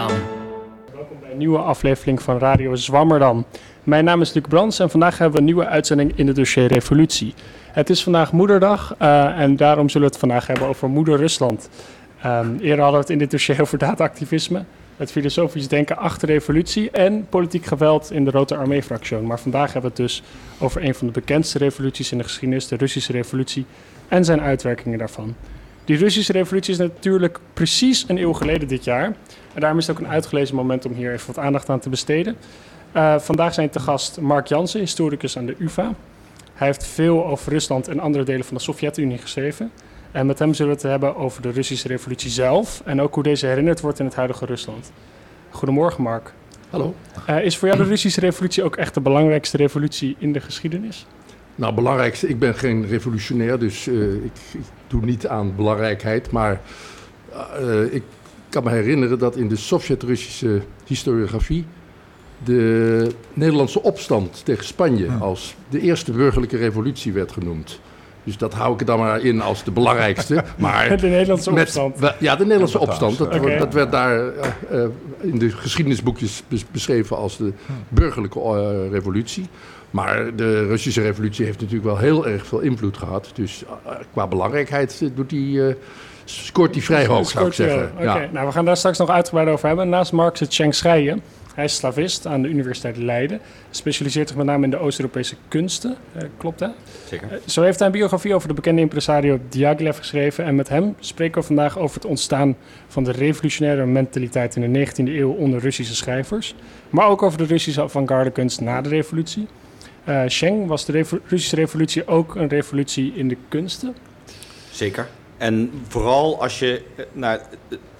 Welkom bij een nieuwe aflevering van Radio Zwammerdam. Mijn naam is Luc Brands en vandaag hebben we een nieuwe uitzending in het dossier Revolutie. Het is vandaag Moederdag uh, en daarom zullen we het vandaag hebben over Moeder Rusland. Um, eerder hadden we het in dit dossier over dataactivisme, het filosofisch denken achter revolutie en politiek geweld in de Rote Armee-fractie. Maar vandaag hebben we het dus over een van de bekendste revoluties in de geschiedenis, de Russische revolutie, en zijn uitwerkingen daarvan. Die Russische revolutie is natuurlijk precies een eeuw geleden dit jaar. En daarom is het ook een uitgelezen moment om hier even wat aandacht aan te besteden. Uh, vandaag zijn te gast Mark Jansen, historicus aan de UvA. Hij heeft veel over Rusland en andere delen van de Sovjet-Unie geschreven. En met hem zullen we het hebben over de Russische revolutie zelf en ook hoe deze herinnerd wordt in het huidige Rusland. Goedemorgen, Mark. Hallo. Uh, is voor jou de Russische revolutie ook echt de belangrijkste revolutie in de geschiedenis? Nou, belangrijkste, ik ben geen revolutionair, dus uh, ik, ik, doe niet aan belangrijkheid. Maar uh, ik kan me herinneren dat in de Sovjet-Russische historiografie de Nederlandse opstand tegen Spanje als de eerste burgerlijke revolutie werd genoemd. Dus dat hou ik er dan maar in als de belangrijkste. Maar de Nederlandse met, opstand? Ja, de Nederlandse opstand. Dat, okay. dat werd daar uh, uh, in de geschiedenisboekjes beschreven als de burgerlijke uh, revolutie. Maar de Russische revolutie heeft natuurlijk wel heel erg veel invloed gehad. Dus qua belangrijkheid doet die, scoort die vrij hoog, zou ik zeggen. Oké, okay. ja. nou we gaan daar straks nog uitgebreid over hebben. Naast Mark zit Cheng Schrijen. Hij is slavist aan de Universiteit Leiden. Specialiseert zich met name in de Oost-Europese kunsten. Uh, klopt dat? Zeker. Uh, zo heeft hij een biografie over de bekende impresario Diaghilev geschreven. En met hem spreken we vandaag over het ontstaan van de revolutionaire mentaliteit in de 19e eeuw onder Russische schrijvers. Maar ook over de Russische avant-garde kunst na de revolutie. Uh, Sheng, was de Russische revolutie ook een revolutie in de kunsten? Zeker. En vooral als je naar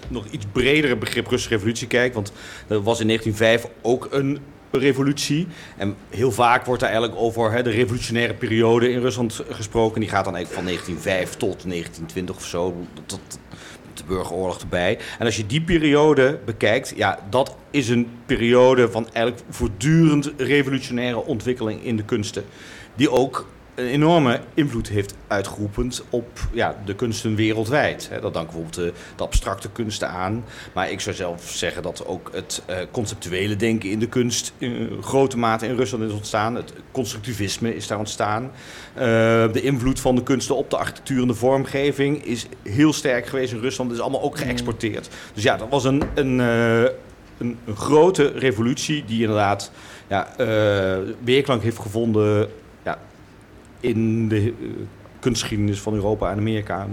nog iets bredere begrip Russische revolutie kijkt. Want er was in 1905 ook een revolutie. En heel vaak wordt daar eigenlijk over hè, de revolutionaire periode in Rusland gesproken. Die gaat dan eigenlijk van 1905 tot 1920 of zo. Tot de burgeroorlog erbij. En als je die periode bekijkt, ja, dat is een periode van eigenlijk voortdurend revolutionaire ontwikkeling in de kunsten. Die ook een enorme invloed heeft uitgeoefend op ja, de kunsten wereldwijd. Dat danken bijvoorbeeld de, de, abstracte kunsten aan. Maar ik zou zelf zeggen dat ook het uh, conceptuele denken in de kunst in grote mate in Rusland is ontstaan. Het constructivisme is daar ontstaan. Uh, de invloed van de kunsten op de architectuur en de vormgeving is heel sterk geweest in Rusland. Dat is allemaal ook geëxporteerd. Dus ja, dat was een, een, een, een grote revolutie die inderdaad ja, weerklank heeft gevonden in de uh, kunstgeschiedenis van Europa en Amerika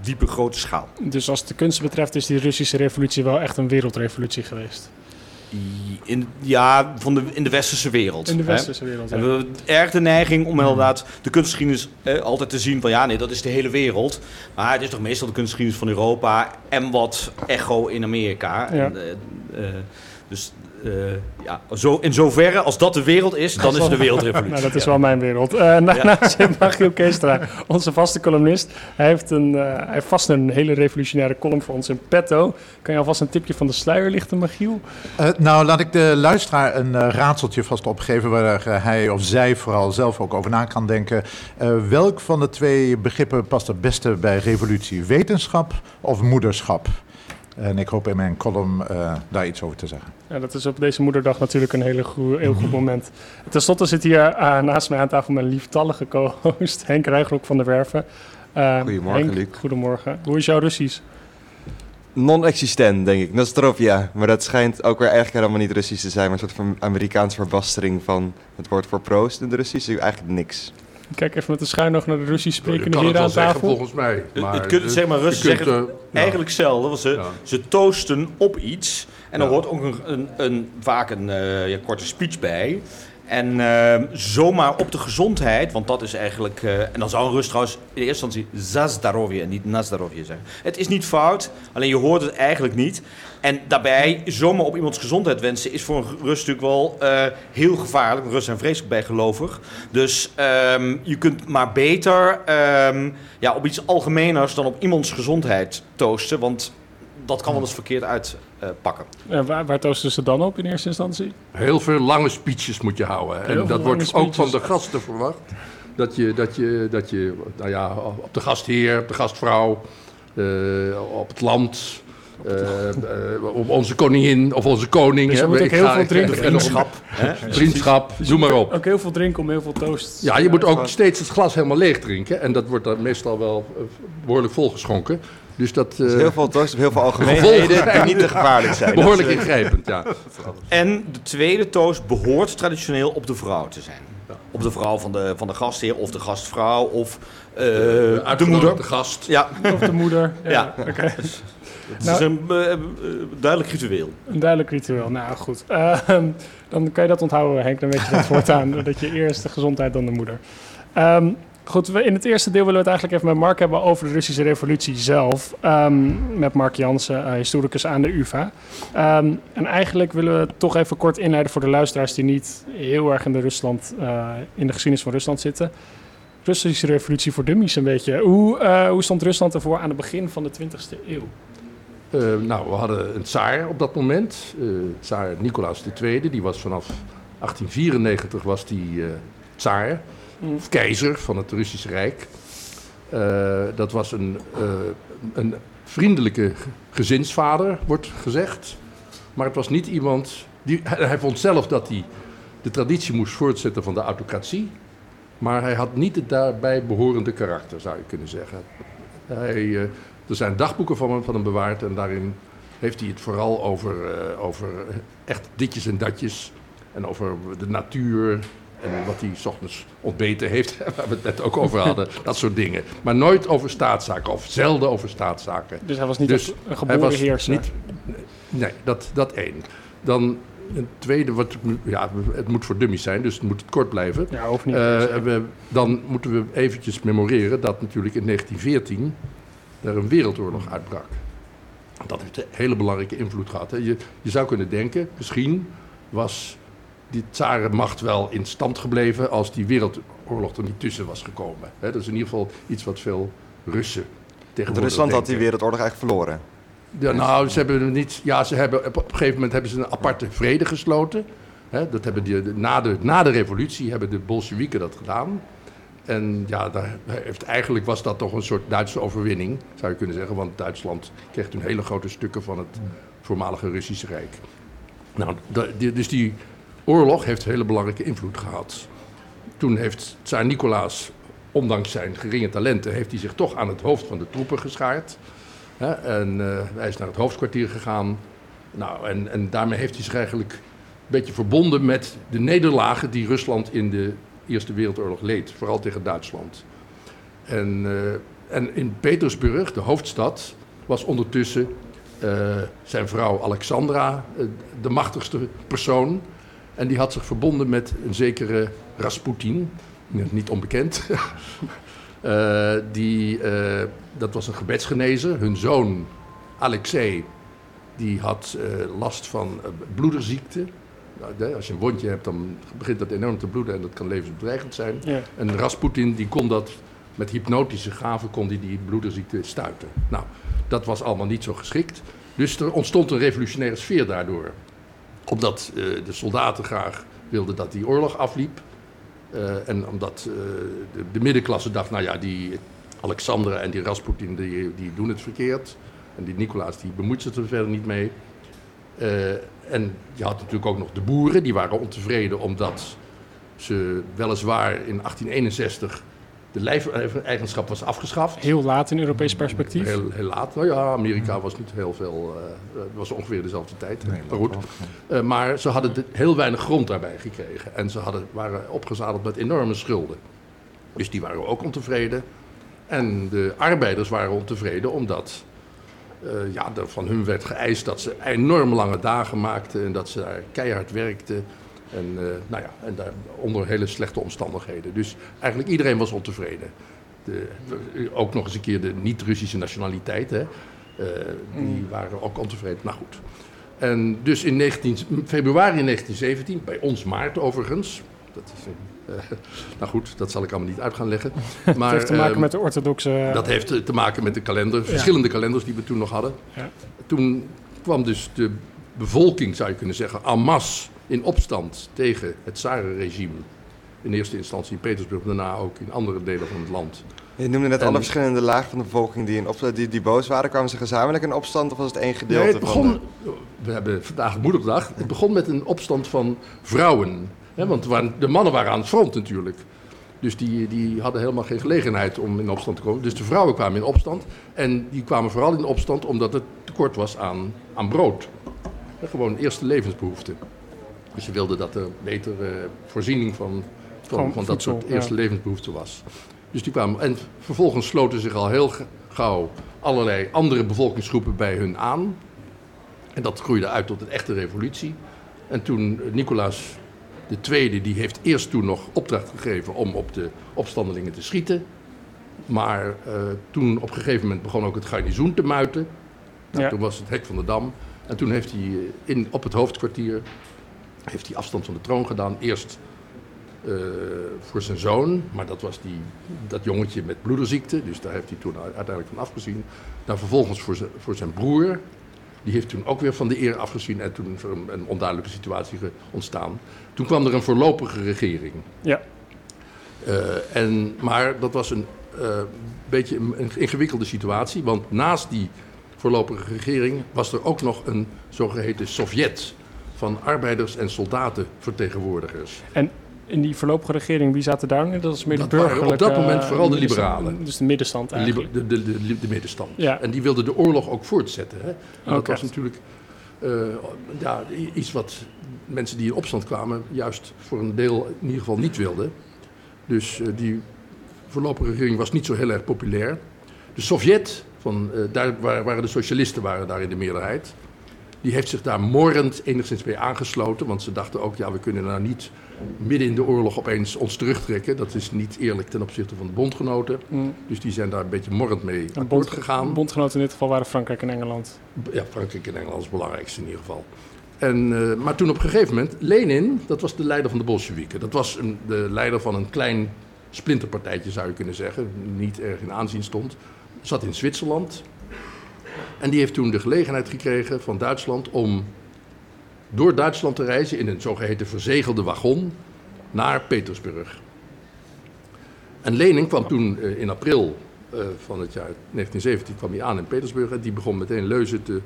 diepe grote schaal. Dus als het de kunst betreft is die Russische revolutie wel echt een wereldrevolutie geweest? In, ja, van de, in de westerse wereld. In de westerse hè? wereld, En we hebben erg de neiging om inderdaad de kunstgeschiedenis eh, altijd te zien van... ja, nee, dat is de hele wereld. Maar het is toch meestal de kunstgeschiedenis van Europa... en wat echo in Amerika. Ja. En, uh, uh, dus ja, zo, in zoverre als dat de wereld is, dan is het de wereldrevolutie. nou, dat is ja. wel mijn wereld. Uh, Daarnaast ja. Magiel Keestra, onze vaste columnist. Hij heeft, een, uh, hij heeft vast een hele revolutionaire column voor ons in petto. Kan je alvast een tipje van de sluier lichten, Magiel? nou, laat ik de luisteraar een raadseltje vast opgeven... waar hij of zij vooral zelf ook over na kan denken. welk van de twee begrippen past het beste bij revolutie? Wetenschap of moederschap? En ik hoop in mijn column uh, daar iets over te zeggen. Ja, dat is op deze moederdag natuurlijk een hele goe, heel goed moment. Ten slotte zit hier uh, naast mij aan tafel mijn lieftallige co-host Henk Rijgrok van der Werven. Uh, goedemorgen, Henk, Luc. Goedemorgen. Hoe is jouw Russisch? Non-existent, denk ik. Nostrovia. Maar dat schijnt ook weer eigenlijk helemaal niet Russisch te zijn, maar een soort van Amerikaanse verbastering van het woord voor proost in de Russisch. Eigenlijk niks. Kijk even met de schuin nog naar de Russisch sprekende heren aan tafel. volgens mij. Maar het, zeg maar, Russen zeggen uh, eigenlijk hetzelfde. Want ze, ja. ze toosten op iets. En dan ja. hoort ook een, een, een vaak een uh, ja, korte speech bij. En uh, zomaar op de gezondheid, want dat is eigenlijk... Uh, en dan zou een Rus trouwens in eerste instantie zazdarovje en niet nazdarovje zeggen. Het is niet fout, alleen je hoort het eigenlijk niet. En daarbij zomaar op iemands gezondheid wensen is voor een Rus natuurlijk wel uh, heel gevaarlijk. Russen zijn vreselijk bijgelovig. Dus um, je kunt maar beter um, ja, op iets algemeners dan op iemands gezondheid toosten. Want dat kan wel eens verkeerd uitpakken. Uh, waar, waar toosten ze dan op in eerste instantie? Heel veel lange speeches moet je houden. Heel en dat wordt speeches. ook van de gasten verwacht. Dat je, dat je, dat je nou ja, op de gastheer, op de gastvrouw, uh, op het land eh, eh, op onze koningin of onze koning. Dus je hè. moet ook heel veel drinken. Vriendschap. hè? Vriendschap, noem maar op. Ook heel veel drinken om heel veel toast. Ja, je moet ook steeds het glas helemaal leeg drinken. En dat wordt dan meestal wel eh, behoorlijk volgeschonken. Dus dat Dus eh heel veel toast op heel veel algemeenheden die niet te gevaarlijk zijn. behoorlijk is, eh, ingrijpend, ja. En de tweede toast behoort traditioneel op de vrouw te zijn. Op de vrouw van de, van de gastheer of de gastvrouw of eh, de Uitgenodigde moeder. gast. Ja, Of de moeder. Ja, Ja. oké. het Nou- is een eh, eh, duidelijk ritueel. Een duidelijk ritueel. Nou goed. Ehm, dan kan je dat onthouden, Henk. Dan weet je dat voortaan. dat je eerst de gezondheid, dan de moeder. Ehm, goed, we, in het eerste deel willen we het eigenlijk even met Mark hebben over de Russische revolutie zelf. Ehm, met Mark Jansen, eh, historicus aan de UvA. Ehm, en eigenlijk willen we toch even kort inleiden voor de luisteraars die niet heel erg in de, Rusland, eh, in de geschiedenis van Rusland zitten. Russische revolutie voor dummies een beetje. Hoe, eh, hoe stond Rusland ervoor aan het begin van de 20e eeuw? Nou, we hadden een tsaar op dat moment. tsaar Nicolaas II. Die was vanaf 1894 was die tsaar. Keizer van het Russische Rijk. Eh, dat was een, eh, een vriendelijke gezinsvader, wordt gezegd. Maar het was niet iemand... Die, hij, vond zelf dat hij de traditie moest voortzetten van de autocratie. Maar hij had niet het daarbij behorende karakter, zou je kunnen zeggen. Hij, eh, er zijn dagboeken van hem, van hem bewaard en daarin heeft hij het vooral over, over echt ditjes en datjes. En over de natuur en wat hij 's ochtends ontbeten heeft, waar we het net ook over hadden. Dat soort dingen. Maar nooit over staatszaken, of zelden over staatszaken. Dus hij was niet Dus een Hij geboren was heerser. niet. Nee, dat, dat één. Dan een tweede, wat, ja, het moet voor dummies zijn, dus het moet kort blijven. Ja, of niet. Eh, we, dan moeten we eventjes memoreren dat natuurlijk in 1914 er een wereldoorlog uitbrak. Dat heeft een hele belangrijke invloed gehad. Hè. Je, je zou kunnen denken, misschien was die tsarenmacht wel in stand gebleven als die wereldoorlog er niet tussen was gekomen. Dat is in ieder geval iets wat veel Russen tegenwoordig Rusland had die wereldoorlog eigenlijk verloren. Ja, nou, ze hebben niet. Ja, ze hebben op, een gegeven moment hebben ze een aparte vrede gesloten. Dat hebben die, na, de, na de revolutie hebben de Bolsjewieken dat gedaan. En ja, daar heeft, eigenlijk was dat toch een soort Duitse overwinning, zou je kunnen zeggen. Want Duitsland kreeg toen hele grote stukken van het voormalige Russische Rijk. Nou, dus die oorlog heeft hele belangrijke invloed gehad. Toen heeft Tsar Nicolaas, ondanks zijn geringe talenten, heeft hij zich toch aan het hoofd van de troepen geschaard. En eh, hij is naar het hoofdkwartier gegaan. Nou, en, en daarmee heeft hij zich eigenlijk een beetje verbonden met de nederlagen die Rusland in de Eerste Wereldoorlog leed. Vooral tegen Duitsland. En, eh, en in Petersburg, de hoofdstad, was ondertussen eh, zijn vrouw Alexandra de machtigste persoon. En die had zich verbonden met een zekere Rasputin, niet onbekend. Eh, die, eh, dat was een gebedsgenezer. Hun zoon Alexei, die had eh, last van bloederziekte. Nou, als je een wondje hebt, dan begint dat enorm te bloeden en dat kan levensbedreigend zijn. Ja. En Rasputin die kon dat met hypnotische gaven kon die, die bloederziekte stuiten. Nou, dat was allemaal niet zo geschikt. Dus er ontstond een revolutionaire sfeer daardoor. Omdat eh, de soldaten graag wilden dat die oorlog afliep. Eh, en omdat eh, de, de middenklasse dacht, nou ja, die Alexandra en die Rasputin die, die doen het verkeerd. En die Nicolaas die bemoeit zich er verder niet mee. En je had natuurlijk ook nog de boeren, die waren ontevreden omdat ze weliswaar in 1861 de lijfeigenschap was afgeschaft. Heel laat in Europees perspectief. Heel, heel laat. Nou ja, Amerika was niet heel veel. eh, het was ongeveer dezelfde tijd. maar goed. Eh, maar ze hadden de- heel weinig grond daarbij gekregen. En ze hadden, waren opgezadeld met enorme schulden. Dus die waren ook ontevreden. En de arbeiders waren ontevreden omdat eh, ja, er van hun werd geëist dat ze enorm lange dagen maakten. En dat ze daar keihard werkten. En, eh, nou ja, en daar onder hele slechte omstandigheden. Dus eigenlijk iedereen was ontevreden. De, ook nog eens een keer de niet-Russische nationaliteit. Hè. Eh, die waren ook ontevreden. Nou goed. En dus in 19, februari 1917, bij ons maart overigens. Dat is, een, eh, nou goed, dat zal ik allemaal niet uit gaan leggen. Maar, Het heeft te maken ehm, met de orthodoxe... dat heeft te maken met de kalender, verschillende kalenders die we toen nog hadden. Ja. Toen kwam dus de bevolking, zou je kunnen zeggen, en masse in opstand tegen het Zarenregime. In eerste instantie in Petersburg, daarna ook in andere delen van het land. Je noemde net En- alle verschillende lagen van de bevolking die, in op, die, die boos waren. Kwamen ze gezamenlijk in opstand of was het één gedeelte Nee, het begon, de... we hebben vandaag moederdag. Het begon met een opstand van vrouwen. Hè, want de mannen waren aan het front natuurlijk. Dus die, die hadden helemaal geen gelegenheid om in opstand te komen. Dus de vrouwen kwamen in opstand. En die kwamen vooral in opstand omdat het tekort was aan, aan brood. Gewoon eerste levensbehoeften. Dus ze wilden dat er betere voorziening van, van, Van van dat soort ja. eerste levensbehoeften was. Dus die kwamen, en vervolgens sloten zich al heel gauw allerlei andere bevolkingsgroepen bij hun aan. En dat groeide uit tot een echte revolutie. En toen eh, Nicolaas II, die heeft eerst toen nog opdracht gegeven om op de opstandelingen te schieten. Maar eh, toen op een gegeven moment begon ook het garnizoen te muiten. Nou, Ja. Toen was het hek van de Dam. En toen heeft hij eh, in, op het hoofdkwartier heeft hij afstand van de troon gedaan. Eerst eh, voor zijn zoon, maar dat was die, dat jongetje met bloederziekte. Dus daar heeft hij toen uiteindelijk van afgezien. Dan vervolgens voor zijn, voor zijn broer. Die heeft toen ook weer van de eer afgezien en toen is er een, onduidelijke situatie ontstaan. Toen kwam er een voorlopige regering. Ja. Eh, en, maar dat was een eh, beetje een, een ingewikkelde situatie, want naast die voorlopige regering was er ook nog een zogeheten Sovjet van arbeiders- en soldatenvertegenwoordigers. En in die voorlopige regering, wie zaten daar nu? Dat is meer de burgerlijke... op dat moment vooral de liberalen. Dus de middenstand De, eigenlijk. de, de, de, de middenstand. Ja. En die wilden de oorlog ook voortzetten. Hè? En dat was natuurlijk eh, ja, iets wat mensen die in opstand kwamen, juist voor een deel in ieder geval niet wilden. Dus eh, die voorlopige regering was niet zo heel erg populair. De Sovjet, van, eh, daar waren de socialisten waren daar in de meerderheid. Die heeft zich daar morrend enigszins bij aangesloten. Want ze dachten ook, ja, we kunnen nou niet midden in de oorlog opeens ons terugtrekken. Dat is niet eerlijk ten opzichte van de bondgenoten. Mm. Dus die zijn daar een beetje morrend mee Een akkoord bond, gegaan. bondgenoten in dit geval waren Frankrijk en Engeland. Ja, Frankrijk en Engeland is het belangrijkste in ieder geval. En, eh, maar toen op een gegeven moment, Lenin, dat was de leider van de Bolsjewieken. Dat was een, de leider van een klein splinterpartijtje, zou je kunnen zeggen. Niet erg in aanzien stond. Zat in Zwitserland. En die heeft toen de gelegenheid gekregen van Duitsland om door Duitsland te reizen in een zogeheten verzegelde wagon naar Petersburg. En Lenin kwam toen eh, in april eh, van het jaar 1917 kwam hij aan in Petersburg en die begon meteen leuzen te,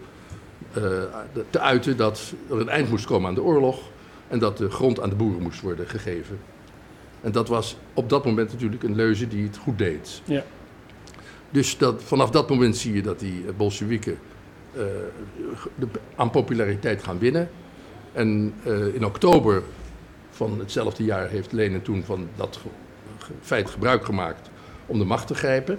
eh, te uiten dat er een eind moest komen aan de oorlog en dat de grond aan de boeren moest worden gegeven. En dat was op dat moment natuurlijk een leuze die het goed deed. Ja. Dus dat, vanaf dat moment zie je dat die eh, Bolsjewieken eh, aan populariteit gaan winnen. En eh, in oktober van hetzelfde jaar heeft Lenin toen van dat feit gebruik gemaakt om de macht te grijpen.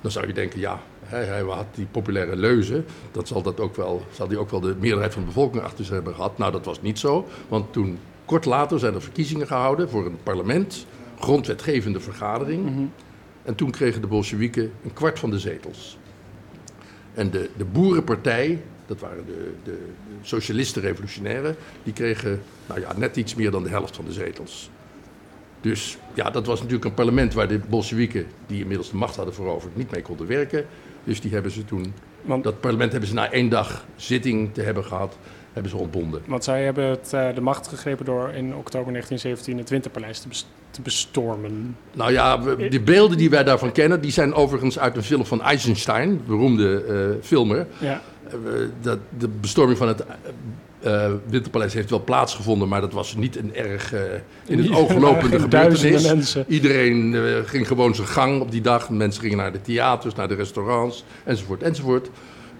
Dan zou je denken, ja, hij, hij had die populaire leuze, dat zal, dat ook wel, zal ook wel de meerderheid van de bevolking achter zich hebben gehad. Nou, dat was niet zo, want toen, kort later zijn er verkiezingen gehouden voor een parlement, grondwetgevende vergadering. Mhm. En toen kregen de Bolsjewieken een kwart van de zetels. En de, de Boerenpartij, dat waren de, de, socialisten-revolutionairen, die kregen nou ja, net iets meer dan de helft van de zetels. Dus ja, dat was natuurlijk een parlement waar de Bolsjewieken, die inmiddels de macht hadden veroverd, niet mee konden werken. Dus die hebben ze toen, Want, dat parlement hebben ze na één dag zitting te hebben gehad, hebben ze ontbonden. want zij hebben het, eh, de macht gegrepen door in oktober 1917 het Winterpaleis te, bes- te bestormen. Nou ja, we- de beelden die wij daarvan kennen, die zijn overigens uit een film van Eisenstein, beroemde eh, filmer. Ja, Eh, dat, de bestorming van het eh, eh, Winterpaleis heeft wel plaatsgevonden, maar dat was niet een erg eh, in het oog lopende gebeurtenis. mensen. Iedereen eh, ging gewoon zijn gang op die dag. Mensen gingen naar de theaters, naar de restaurants, enzovoort, enzovoort.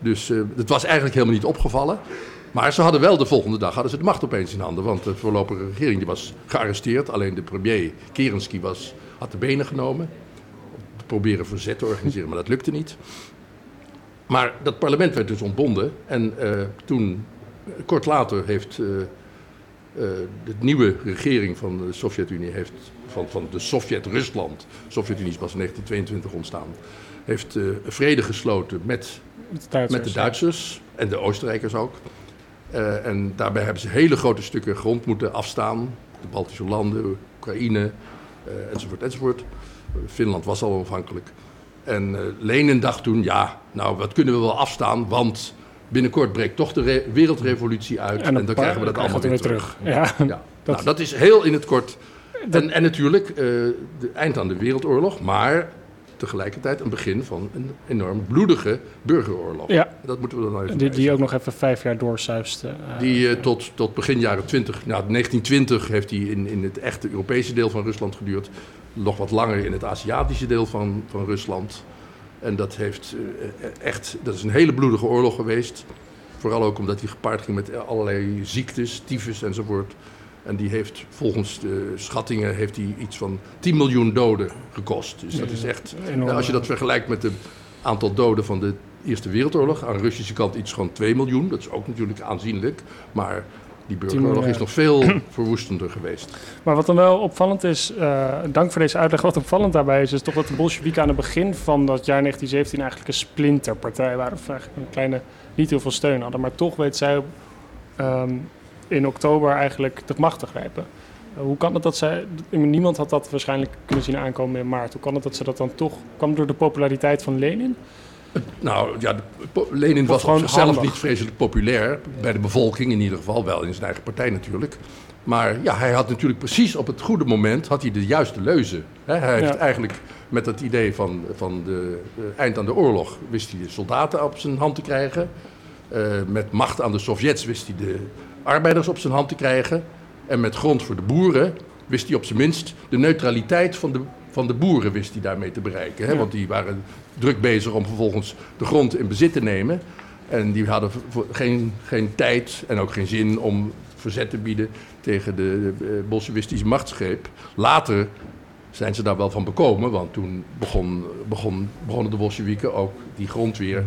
Dus eh, het was eigenlijk helemaal niet opgevallen. Maar ze hadden wel de volgende dag hadden ze de macht opeens in handen. Want de voorlopige regering die was gearresteerd. Alleen de premier Kerensky was, had de benen genomen. Te proberen verzet te organiseren, maar dat lukte niet. Maar dat parlement werd dus ontbonden. En eh, toen, kort later, heeft eh, eh, de nieuwe regering van de Sovjet-Unie, heeft, van, van de Sovjet-Rusland, Sovjet-Unie is pas in 1922 ontstaan, heeft vrede gesloten met, Met de Duitsers. met de Duitsers en de Oostenrijkers ook. Eh, en daarbij hebben ze hele grote stukken grond moeten afstaan. De Baltische landen, Oekraïne, eh, enzovoort, enzovoort. Finland was al onafhankelijk. En eh, Lenin dacht toen, ja, nou, wat kunnen we wel afstaan, want binnenkort breekt toch de re- wereldrevolutie uit en, dan krijgen we dat allemaal weer we terug. Ja, Ja, Dat- nou, dat is heel in het kort. Dat- En, en natuurlijk, de eind aan de Wereldoorlog, maar tegelijkertijd een begin van een enorm bloedige burgeroorlog. Ja. Dat moeten we dan even Die, die ook nog even vijf jaar doorsuiste. eh, Die eh, tot, tot begin jaren 20, nou 1920 heeft hij in, in het echte Europese deel van Rusland geduurd. Nog wat langer in het Aziatische deel van, van Rusland. En dat heeft eh, echt, dat is een hele bloedige oorlog geweest. Vooral ook omdat hij gepaard ging met allerlei ziektes, tyfus enzovoort. En die heeft volgens de schattingen heeft hij iets van 10 miljoen doden gekost. Dus dat is echt, als je dat vergelijkt met het aantal doden van de Eerste Wereldoorlog, aan de Russische kant iets van 2 miljoen. Dat is ook natuurlijk aanzienlijk. Maar die burgeroorlog is nog veel verwoestender geweest. Maar wat dan wel opvallend is, eh, dank voor deze uitleg, wat opvallend daarbij is, is toch dat de Bolsjewieken aan het begin van dat jaar 1917 eigenlijk een splinterpartij waren. Of eigenlijk een kleine, niet heel veel steun hadden. Maar toch weet zij ehm, in oktober eigenlijk de macht te grijpen. Hoe kan het dat zij, niemand had dat waarschijnlijk kunnen zien aankomen in maart. Hoe kan het dat ze dat dan toch, kwam door de populariteit van Lenin? Nou ja, Lenin was gewoon op zichzelf handig. niet vreselijk populair. Bij de bevolking in ieder geval, wel in zijn eigen partij natuurlijk. Maar ja, hij had natuurlijk precies op het goede moment had hij de juiste leuzen. Hè, hij heeft Ja. eigenlijk met het idee van, van de, eh, eind aan de oorlog... wist hij de soldaten op zijn hand te krijgen. Eh, met macht aan de Sovjets wist hij de arbeiders op zijn hand te krijgen. En met grond voor de boeren wist hij op zijn minst de neutraliteit van de, van de boeren wist hij daarmee te bereiken. Hè? Ja. Want die waren druk bezig om vervolgens de grond in bezit te nemen. En die hadden geen, geen tijd en ook geen zin om verzet te bieden tegen de, de eh, bolsjewistische machtsgreep. Later zijn ze daar wel van bekomen, want toen begon, begon, begonnen de Bolsjewieken ook die grond weer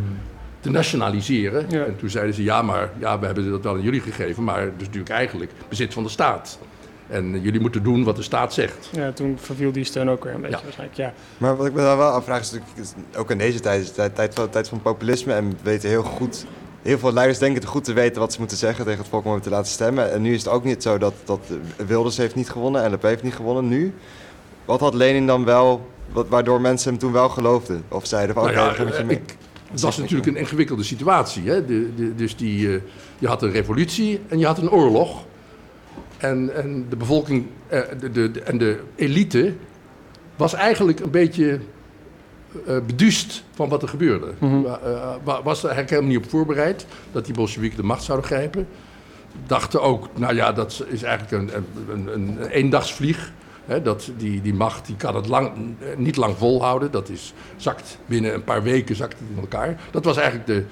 te nationaliseren. Ja. En toen zeiden ze, ja, maar ja, we hebben dat wel aan jullie gegeven, maar het is natuurlijk eigenlijk bezit van de staat. En eh, jullie moeten doen wat de staat zegt. Ja, toen verviel die steun ook weer een beetje Ja. waarschijnlijk. Ja. Maar wat ik me dan wel afvraag is natuurlijk, ook in deze tijd, is de tijd, tijd, van, tijd van populisme en we weten heel goed, heel veel leiders denken het goed te weten wat ze moeten zeggen tegen het volk om hem te laten stemmen. En nu is het ook niet zo dat, dat Wilders heeft niet gewonnen en LP heeft niet gewonnen nu. Wat had Lenin dan wel, wat, waardoor mensen hem toen wel geloofden? Of zeiden van, oké, Nou ja, ik het was natuurlijk een ingewikkelde situatie. Hè? De, de, dus die, eh, je had een revolutie en je had een oorlog. En, en de bevolking eh, de, de, en de elite was eigenlijk een beetje eh beduust van wat er gebeurde. Eh, wa- was er eigenlijk helemaal niet op voorbereid dat die Bolsjewieken de macht zouden grijpen. Dachten ook, nou ja, dat is eigenlijk een, een, een, een eendagsvlieg. Dat die, die macht die kan het lang, niet lang volhouden. Dat is, zakt binnen een paar weken zakt het in elkaar. Dat was eigenlijk de,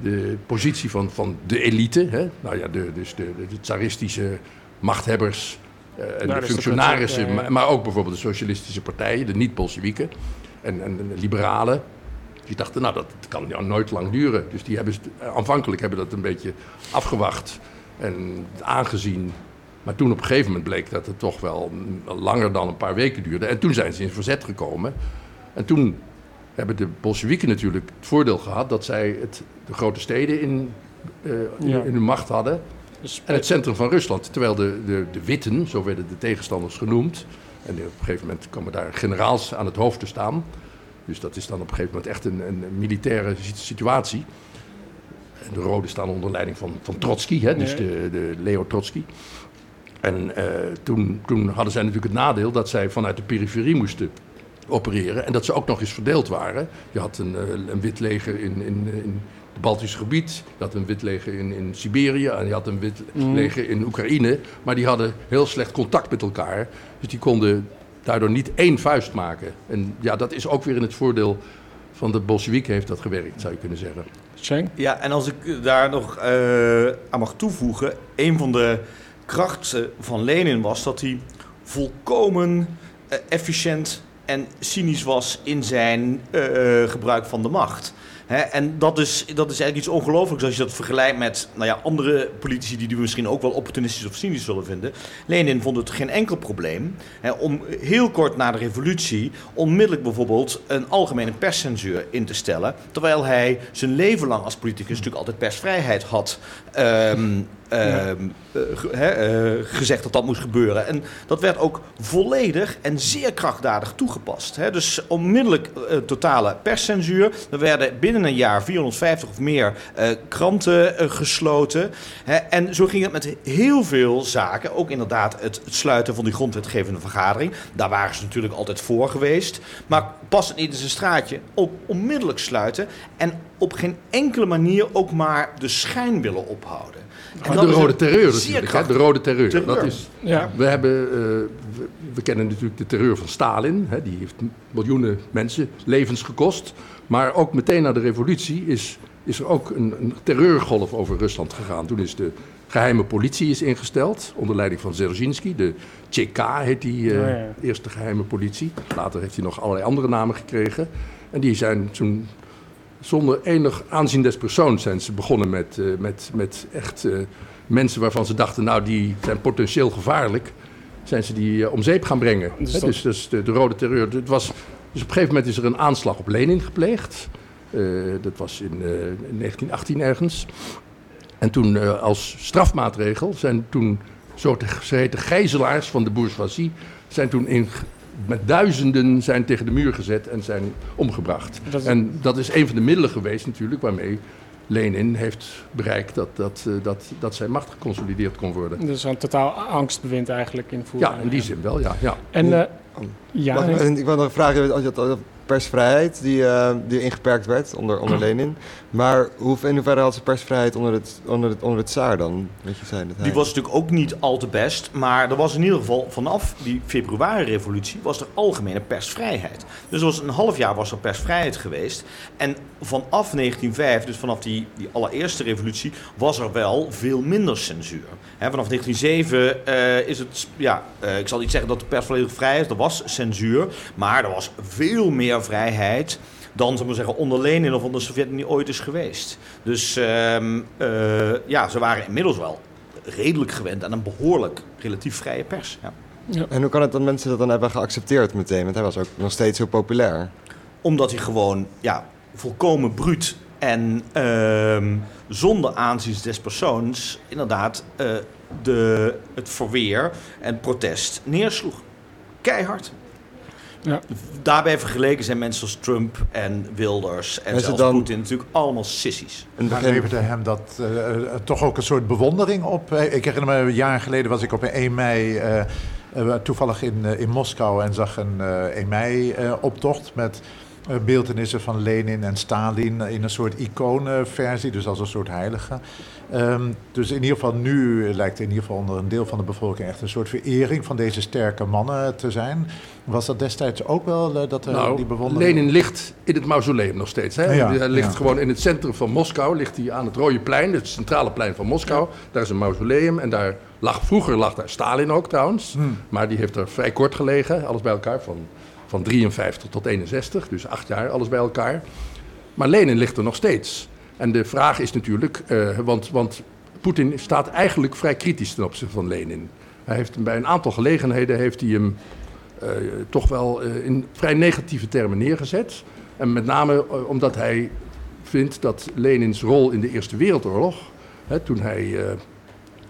de positie van, van de elite. Hè? Nou ja, de, dus de, tsaristische machthebbers eh, en de aristocratie, functionarissen, ja, ja. maar, maar ook bijvoorbeeld de socialistische partijen, de niet-Bolsjewieken en, en de liberalen. Die dachten, nou, dat kan nou nooit lang duren. Dus die hebben, aanvankelijk hebben dat een beetje afgewacht en aangezien. Maar toen op een gegeven moment bleek dat het toch wel langer dan een paar weken duurde. En toen zijn ze in verzet gekomen. En toen hebben de Bolsjewieken natuurlijk het voordeel gehad dat zij het, de grote steden in, eh, in, Ja. in hun macht hadden. En het centrum van Rusland. Terwijl de, de, de Witten, zo werden de tegenstanders genoemd. En op een gegeven moment komen daar generaals aan het hoofd te staan. Dus dat is dan op een gegeven moment echt een, een militaire si- situatie. En de Roden staan onder leiding van, van Trotsky, hè, dus de, de Leo Trotsky. En eh, toen, toen hadden zij natuurlijk het nadeel dat zij vanuit de periferie moesten opereren. En dat ze ook nog eens verdeeld waren. Je had een, eh, een wit leger in, in, in het Baltische gebied. Je had een wit leger in, in Siberië. En je had een wit Mm. leger in Oekraïne. Maar die hadden heel slecht contact met elkaar. Dus die konden daardoor niet één vuist maken. En ja, dat is ook weer in het voordeel van de Bolsjewieken heeft dat gewerkt, zou je kunnen zeggen. Cheng? Ja, en als ik daar nog eh, aan mag toevoegen, een van de krachten van Lenin was dat hij volkomen eh, efficiënt en cynisch was in zijn eh, gebruik van de macht. En dat is, dat is eigenlijk iets ongelooflijks als je dat vergelijkt met nou ja, andere politici die we misschien ook wel opportunistisch of cynisch zullen vinden. Lenin vond het geen enkel probleem om heel kort na de revolutie onmiddellijk bijvoorbeeld een algemene perscensuur in te stellen. Terwijl hij zijn leven lang als politicus natuurlijk altijd persvrijheid had ehm, ehm, eh, eh, gezegd dat dat moest gebeuren. En dat werd ook volledig en zeer krachtdadig toegepast. Dus onmiddellijk eh, totale perscensuur. Er werden binnen een jaar 450 of meer kranten gesloten. En zo ging het met heel veel zaken. Ook inderdaad het, sluiten van die grondwetgevende vergadering. Daar waren ze natuurlijk altijd voor geweest. Maar past het niet in zijn straatje, ook onmiddellijk sluiten. En op geen enkele manier ook maar de schijn willen ophouden. Maar de is rode terreur. Hè? De rode terreur. terreur. Dat is, Ja. we, hebben, eh, we, we kennen natuurlijk de terreur van Stalin. Hè? Die heeft miljoenen mensen levens gekost. Maar ook meteen na de revolutie is, is er ook een, een terreurgolf over Rusland gegaan. Toen is de geheime politie is ingesteld. Onder leiding van Dzerzhinsky. De CK heet die eh, Oh, ja. eerste geheime politie. Later heeft hij nog allerlei andere namen gekregen. En die zijn toen zonder enig aanzien des persoons zijn ze begonnen met, eh, met, met echt eh, mensen waarvan ze dachten, nou die zijn potentieel gevaarlijk, zijn ze die eh, om zeep gaan brengen. Dus Dus, dus de, de rode terreur. Het was, dus op een gegeven moment is er een aanslag op Lenin gepleegd. Dat was in, eh, in 1918 ergens. En toen als strafmaatregel zijn toen zogeheten gijzelaars van de bourgeoisie zijn toen in, met duizenden zijn tegen de muur gezet en zijn omgebracht. Dat is- En dat is een van de middelen geweest natuurlijk waarmee Lenin heeft bereikt dat, dat, eh, dat, dat zijn macht geconsolideerd kon worden. Dus een totaal angstbewind eigenlijk invoeren. Ja, in die zin wel, ja. ja. En eh, ja, ik wil nog vragen, als je had de persvrijheid die, eh, die ingeperkt werd onder, onder Lenin. Maar hoe, in hoeverre had ze persvrijheid onder het, onder het, onder het zaar dan? Weet je, dat Die was natuurlijk ook niet al te best. Maar er was in ieder geval vanaf die februari-revolutie was er algemene persvrijheid. Dus was een half jaar was er persvrijheid geweest. En vanaf 1905, dus vanaf die, die allereerste revolutie, was er wel veel minder censuur. Hè, vanaf 1907 eh, is het, ja, eh, ik zal niet zeggen dat de pers volledig vrij is. Er was censuur, maar er was veel meer vrijheid dan zullen we zeggen, onder Lenin of onder de Sovjet-Unie ooit is geweest. Dus ehm, eh, ja, ze waren inmiddels wel redelijk gewend aan een behoorlijk relatief vrije pers. Ja. En hoe kan het dat mensen dat dan hebben geaccepteerd meteen? Want hij was ook nog steeds zo populair. Omdat hij gewoon ja, volkomen bruut en ehm, zonder aanzien des persoons inderdaad eh, de, het verweer en het protest neersloeg. Keihard. Ja. Daarbij vergeleken zijn mensen als Trump en Wilders en het zelfs dan- Poetin natuurlijk allemaal sissies. Maar begin- leverde hem dat eh, eh, toch ook een soort bewondering op? Ik herinner me, een jaar geleden was ik op een 1 mei toevallig in, in Moskou en zag een eh 1 mei eh, optocht met beeldenissen van Lenin en Stalin in een soort iconenversie, dus als een soort heilige. Ehm, dus in ieder geval nu lijkt in ieder geval onder een deel van de bevolking echt een soort verering van deze sterke mannen te zijn. Was dat destijds ook wel eh, dat er Nou, die bewondering... Lenin ligt in het mausoleum nog steeds. Hè? Ja, hij ligt ja. gewoon in het centrum van Moskou, ligt hij aan het Rode Plein, het centrale plein van Moskou. Daar is een mausoleum en daar lag, vroeger lag daar Stalin ook trouwens. Hmm. Maar die heeft er vrij kort gelegen, alles bij elkaar, van, van 53 tot 61, dus acht jaar, alles bij elkaar. Maar Lenin ligt er nog steeds. En de vraag is natuurlijk, eh, want, want Poetin staat eigenlijk vrij kritisch ten opzichte van Lenin. Hij heeft bij een aantal gelegenheden heeft hij hem eh, toch wel eh, in vrij negatieve termen neergezet. En met name omdat hij vindt dat Lenins rol in de Eerste Wereldoorlog, hè, toen hij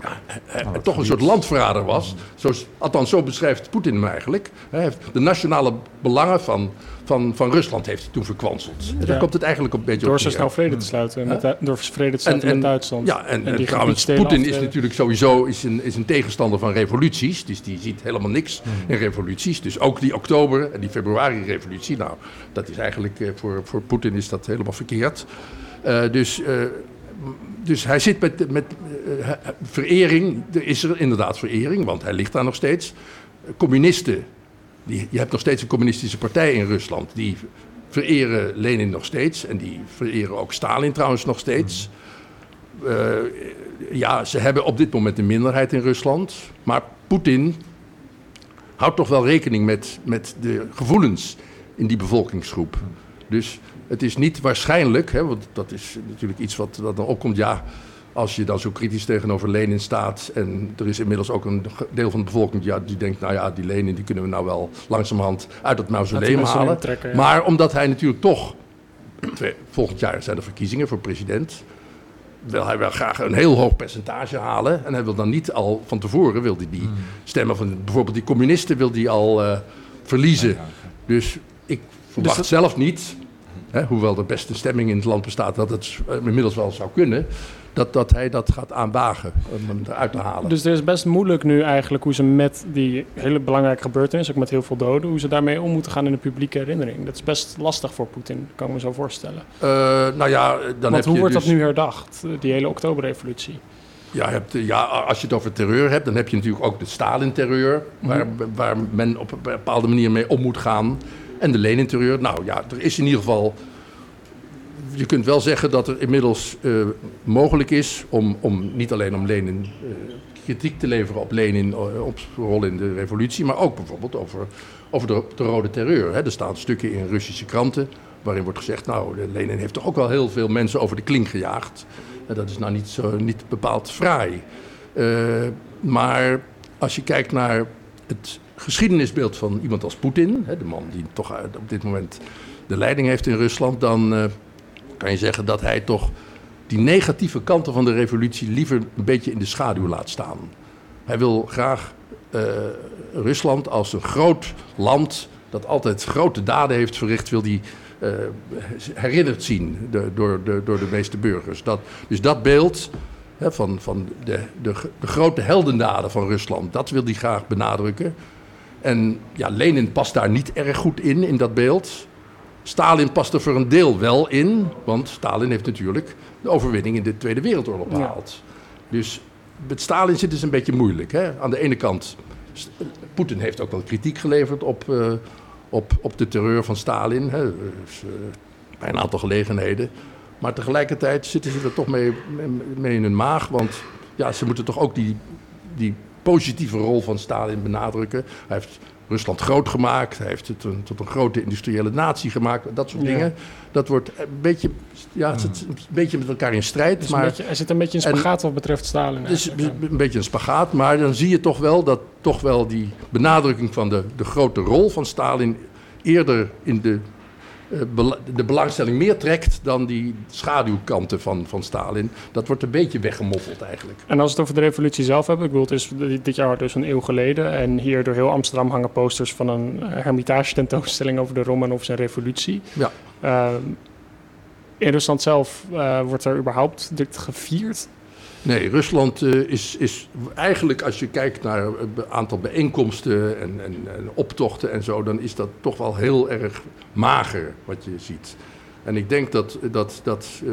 eh, ja, hij- hij toch een soort landverrader was, zo, althans zo beschrijft Poetin hem eigenlijk. Hij heeft de nationale belangen van, van, van Rusland heeft hij toen verkwanseld. En daar Ja. komt het eigenlijk een beetje door op zo neer. snel vrede te sluiten. Met, door vrede te sluiten En- met Duitsland. Ja, en, en die trouwens, Poetin is natuurlijk sowieso is een, is een tegenstander van revoluties. Dus die ziet helemaal niks Hmm. in revoluties. Dus ook die oktober- en die februari-revolutie. Nou, dat is eigenlijk eh, voor, voor Poetin is dat helemaal verkeerd. Eh, dus, eh, dus hij zit met, met eh, verering. Er is er inderdaad verering, want hij ligt daar nog steeds. Communisten, die, je hebt nog steeds een communistische partij in Rusland. Die vereren Lenin nog steeds. En die vereren ook Stalin trouwens nog steeds. Eh, ja, ze hebben op dit moment een minderheid in Rusland. Maar Poetin houdt toch wel rekening met, met de gevoelens in die bevolkingsgroep. Dus het is niet waarschijnlijk, hè, want dat is natuurlijk iets wat, wat dan opkomt. Ja, als je dan zo kritisch tegenover Lenin staat. en er is inmiddels ook een deel van de bevolking die, ja, die denkt. nou ja, die Lenin die kunnen we nou wel langzamerhand uit het mausoleum halen. trekken, ja. Maar omdat hij natuurlijk toch. twee- volgend jaar zijn er verkiezingen voor president wil hij wel graag een heel hoog percentage halen. En hij wil dan niet al van tevoren, wil hij die stemmen van bijvoorbeeld die communisten, wil hij al eh, verliezen. Dus ik verwacht dat- zelf niet, hè, hoewel er best een stemming in het land bestaat dat het eh, inmiddels wel zou kunnen, dat, dat hij dat gaat aanwagen om hem eruit te halen. Dus het is best moeilijk nu eigenlijk hoe ze met die hele belangrijke gebeurtenis, ook met heel veel doden, hoe ze daarmee om moeten gaan in de publieke herinnering. Dat is best lastig voor Poetin, kan ik me zo voorstellen. Eh, nou ja, dan Want heb hoe je wordt dus, dat nu herdacht, die hele oktoberrevolutie? Ja, hebt, ja, als je het over terreur hebt, dan heb je natuurlijk ook de Stalin-terreur, waar, waar men op een bepaalde manier mee om moet gaan. En de Lenin-terreur. Nou ja, er is in ieder geval. Je kunt wel zeggen dat er inmiddels eh, mogelijk is om, om niet alleen om Lenin eh, kritiek te leveren op Lenin, eh, op zijn rol in de revolutie, maar ook bijvoorbeeld over, over de, de Rode Terreur. Hè. Er staan stukken in Russische kranten waarin wordt gezegd, nou, Lenin heeft toch ook wel heel veel mensen over de kling gejaagd. En dat is nou niet, zo, niet bepaald fraai. Maar als je kijkt naar het geschiedenisbeeld van iemand als Poetin, de man die toch uit- op dit moment de leiding heeft in Rusland, dan eh, kan je zeggen dat hij toch die negatieve kanten van de revolutie liever een beetje in de schaduw laat staan. Hij wil graag eh, Rusland als een groot land dat altijd grote daden heeft verricht, wil hij eh, herinnerd zien de- door, de, door de meeste burgers. Dat, dus dat beeld van, van de, de, de grote heldendaden van Rusland, dat wil hij graag benadrukken. En ja, Lenin past daar niet erg goed in, in dat beeld. Stalin past er voor een deel wel in, want Stalin heeft natuurlijk de overwinning in de Tweede Wereldoorlog Ja. behaald. Dus met Stalin zit het een beetje moeilijk. Hè? Aan de ene kant, Poetin heeft ook wel kritiek geleverd op, eh, op, op de terreur van Stalin. Hè? Dus, eh, bij een aantal gelegenheden. Maar tegelijkertijd zitten ze er toch mee, mee, mee in hun maag. Want ja, ze moeten toch ook die, die positieve rol van Stalin benadrukken. Hij heeft Rusland groot gemaakt. Hij heeft het een, tot een grote industriële natie gemaakt. Dat soort Ja. dingen. Dat wordt een beetje, ja, het zit een beetje met elkaar in strijd. Dus maar een beetje, hij zit een beetje in en- spagaat wat betreft Stalin. het is eigenlijk, ja. een beetje een spagaat, maar dan zie je toch wel dat toch wel die benadrukking van de, de grote rol van Stalin eerder in de, de belangstelling meer trekt dan die schaduwkanten van, van Stalin. Dat wordt een beetje weggemoffeld eigenlijk. En als we het over de revolutie zelf hebben, ik bedoel, het is dit- jaar dus een eeuw geleden. En hier door heel Amsterdam hangen posters van een eh, hermitage tentoonstelling over de Romanovs en revolutie. Ja. Ehm, in Rusland zelf eh, wordt er überhaupt dit gevierd. Nee, Rusland eh, is, is eigenlijk, als je kijkt naar het aantal bijeenkomsten en, en, en optochten en zo, dan is dat toch wel heel erg mager wat je ziet. En ik denk dat, dat, dat eh,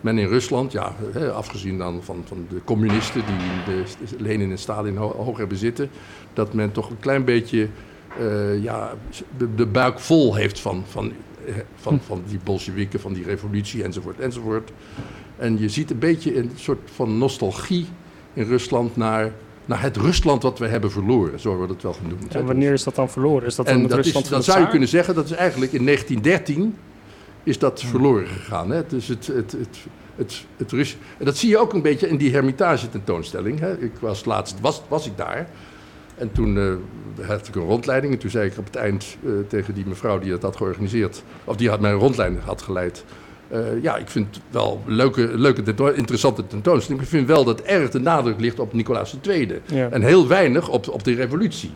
men in Rusland, ja, hè, afgezien dan van, van de communisten die de Lenin en Stalin ho- hoog hebben zitten, dat men toch een klein beetje eh, ja, de, buik vol heeft van, van, van, van die Bolsjewieken, van die revolutie enzovoort enzovoort. En je ziet een beetje een soort van nostalgie in Rusland naar, naar het Rusland wat we hebben verloren. Zo wordt het wel genoemd. En wanneer is dat dan verloren? Is dat dan en het dat, is, Rusland van dat de zou je kunnen zeggen, dat is eigenlijk in 1913 is dat verloren gegaan. Hè? Dus het, het, het, het, het Rus... En dat zie je ook een beetje in die hermitage tentoonstelling. Hè? Ik was laatst, was, was ik daar. En toen eh, had ik een rondleiding. En toen zei ik op het eind eh, tegen die mevrouw die dat had georganiseerd... of die had mijn rondleiding had geleid... eh, ja, ik vind het wel een leuke, leuke interessante tentoonstelling. Ik vind wel dat erg de nadruk ligt op Nicolaas II. Ja. En heel weinig op, op de revolutie.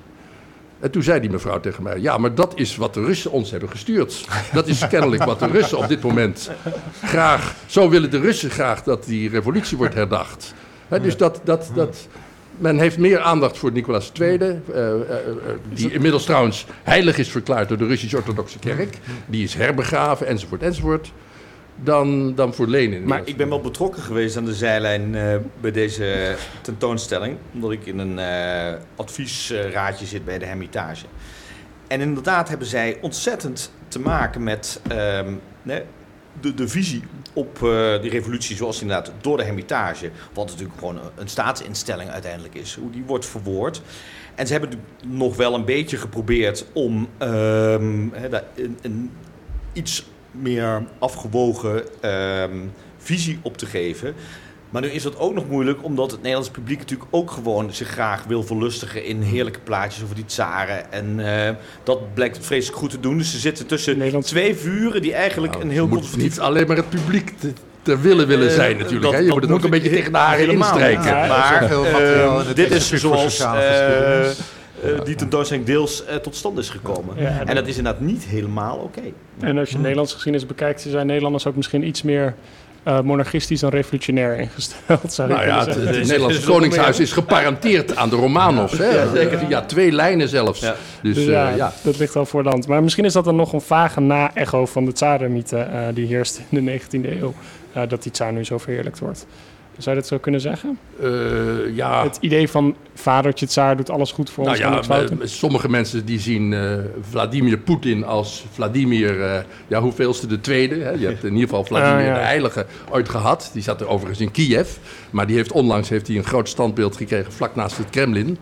En toen zei die mevrouw tegen mij: Ja, maar dat is wat de Russen ons hebben gestuurd. Dat is kennelijk wat de Russen op dit moment graag. Zo willen de Russen graag dat die revolutie wordt herdacht. Dus dat, dat, dat. Men heeft meer aandacht voor Nicolaas II, eh, eh, die inmiddels trouwens heilig is verklaard door de Russisch-Orthodoxe Kerk. Die is herbegraven, enzovoort, enzovoort. Dan, dan voor Lenin. Maar ik ben wel betrokken geweest aan de zijlijn eh, bij deze tentoonstelling. Omdat ik in een eh, adviesraadje zit bij de Hermitage. En inderdaad hebben zij ontzettend te maken met ehm, de, de visie op eh, die revolutie zoals inderdaad door de Hermitage... wat natuurlijk gewoon een, staatsinstelling uiteindelijk is, hoe die wordt verwoord... En ze hebben nog wel een beetje geprobeerd om ehm, daar een, een iets meer afgewogen ehm, visie op te geven. Maar nu is dat ook nog moeilijk, omdat het Nederlands publiek natuurlijk ook gewoon zich graag wil verlustigen in heerlijke plaatjes over die tsaren. En eh, dat blijkt vreselijk goed te doen. Dus ze zitten tussen Nederland- twee vuren die eigenlijk Nou, een heel moet conservatief... niet alleen maar het publiek te willen willen zijn natuurlijk. dat- hè. Je moet het ook een beetje tegen de haren helemaal instrijken. Ja, maar eh, dit is zoals Eh, die tentoonstelling deels eh, tot stand is gekomen. Ja, en dat is inderdaad niet helemaal oké. En als je Nederlandse geschiedenis bekijkt, zijn Nederlanders ook misschien iets meer eh, monarchistisch dan revolutionair ingesteld. Zou ik Nou ja, het, Is- Nederlandse is het Koningshuis is geparenteerd aan de Romanovs. Hè? Ja, ja, twee lijnen zelfs. Ja. Dus Dus eh, ja, ja. dat ligt al voor de hand. Maar misschien is dat dan nog een vage na-echo van de tsarenmythe eh die heerst in de 19e eeuw. dat die tsaar nu zo verheerlijkt wordt. Zou je dat zo kunnen zeggen? Eh, ja. Het idee van vadertje tsaar doet alles goed voor Nou ons. ja, eh, sommige mensen die zien eh, Vladimir Poetin als Vladimir, ja, hoeveelste de tweede. Hè? Je hebt in ieder geval Vladimir Ah, ja. de Heilige ooit gehad. Die zat er overigens in Kiev. Maar die heeft onlangs heeft hij een groot standbeeld gekregen vlak naast het Kremlin.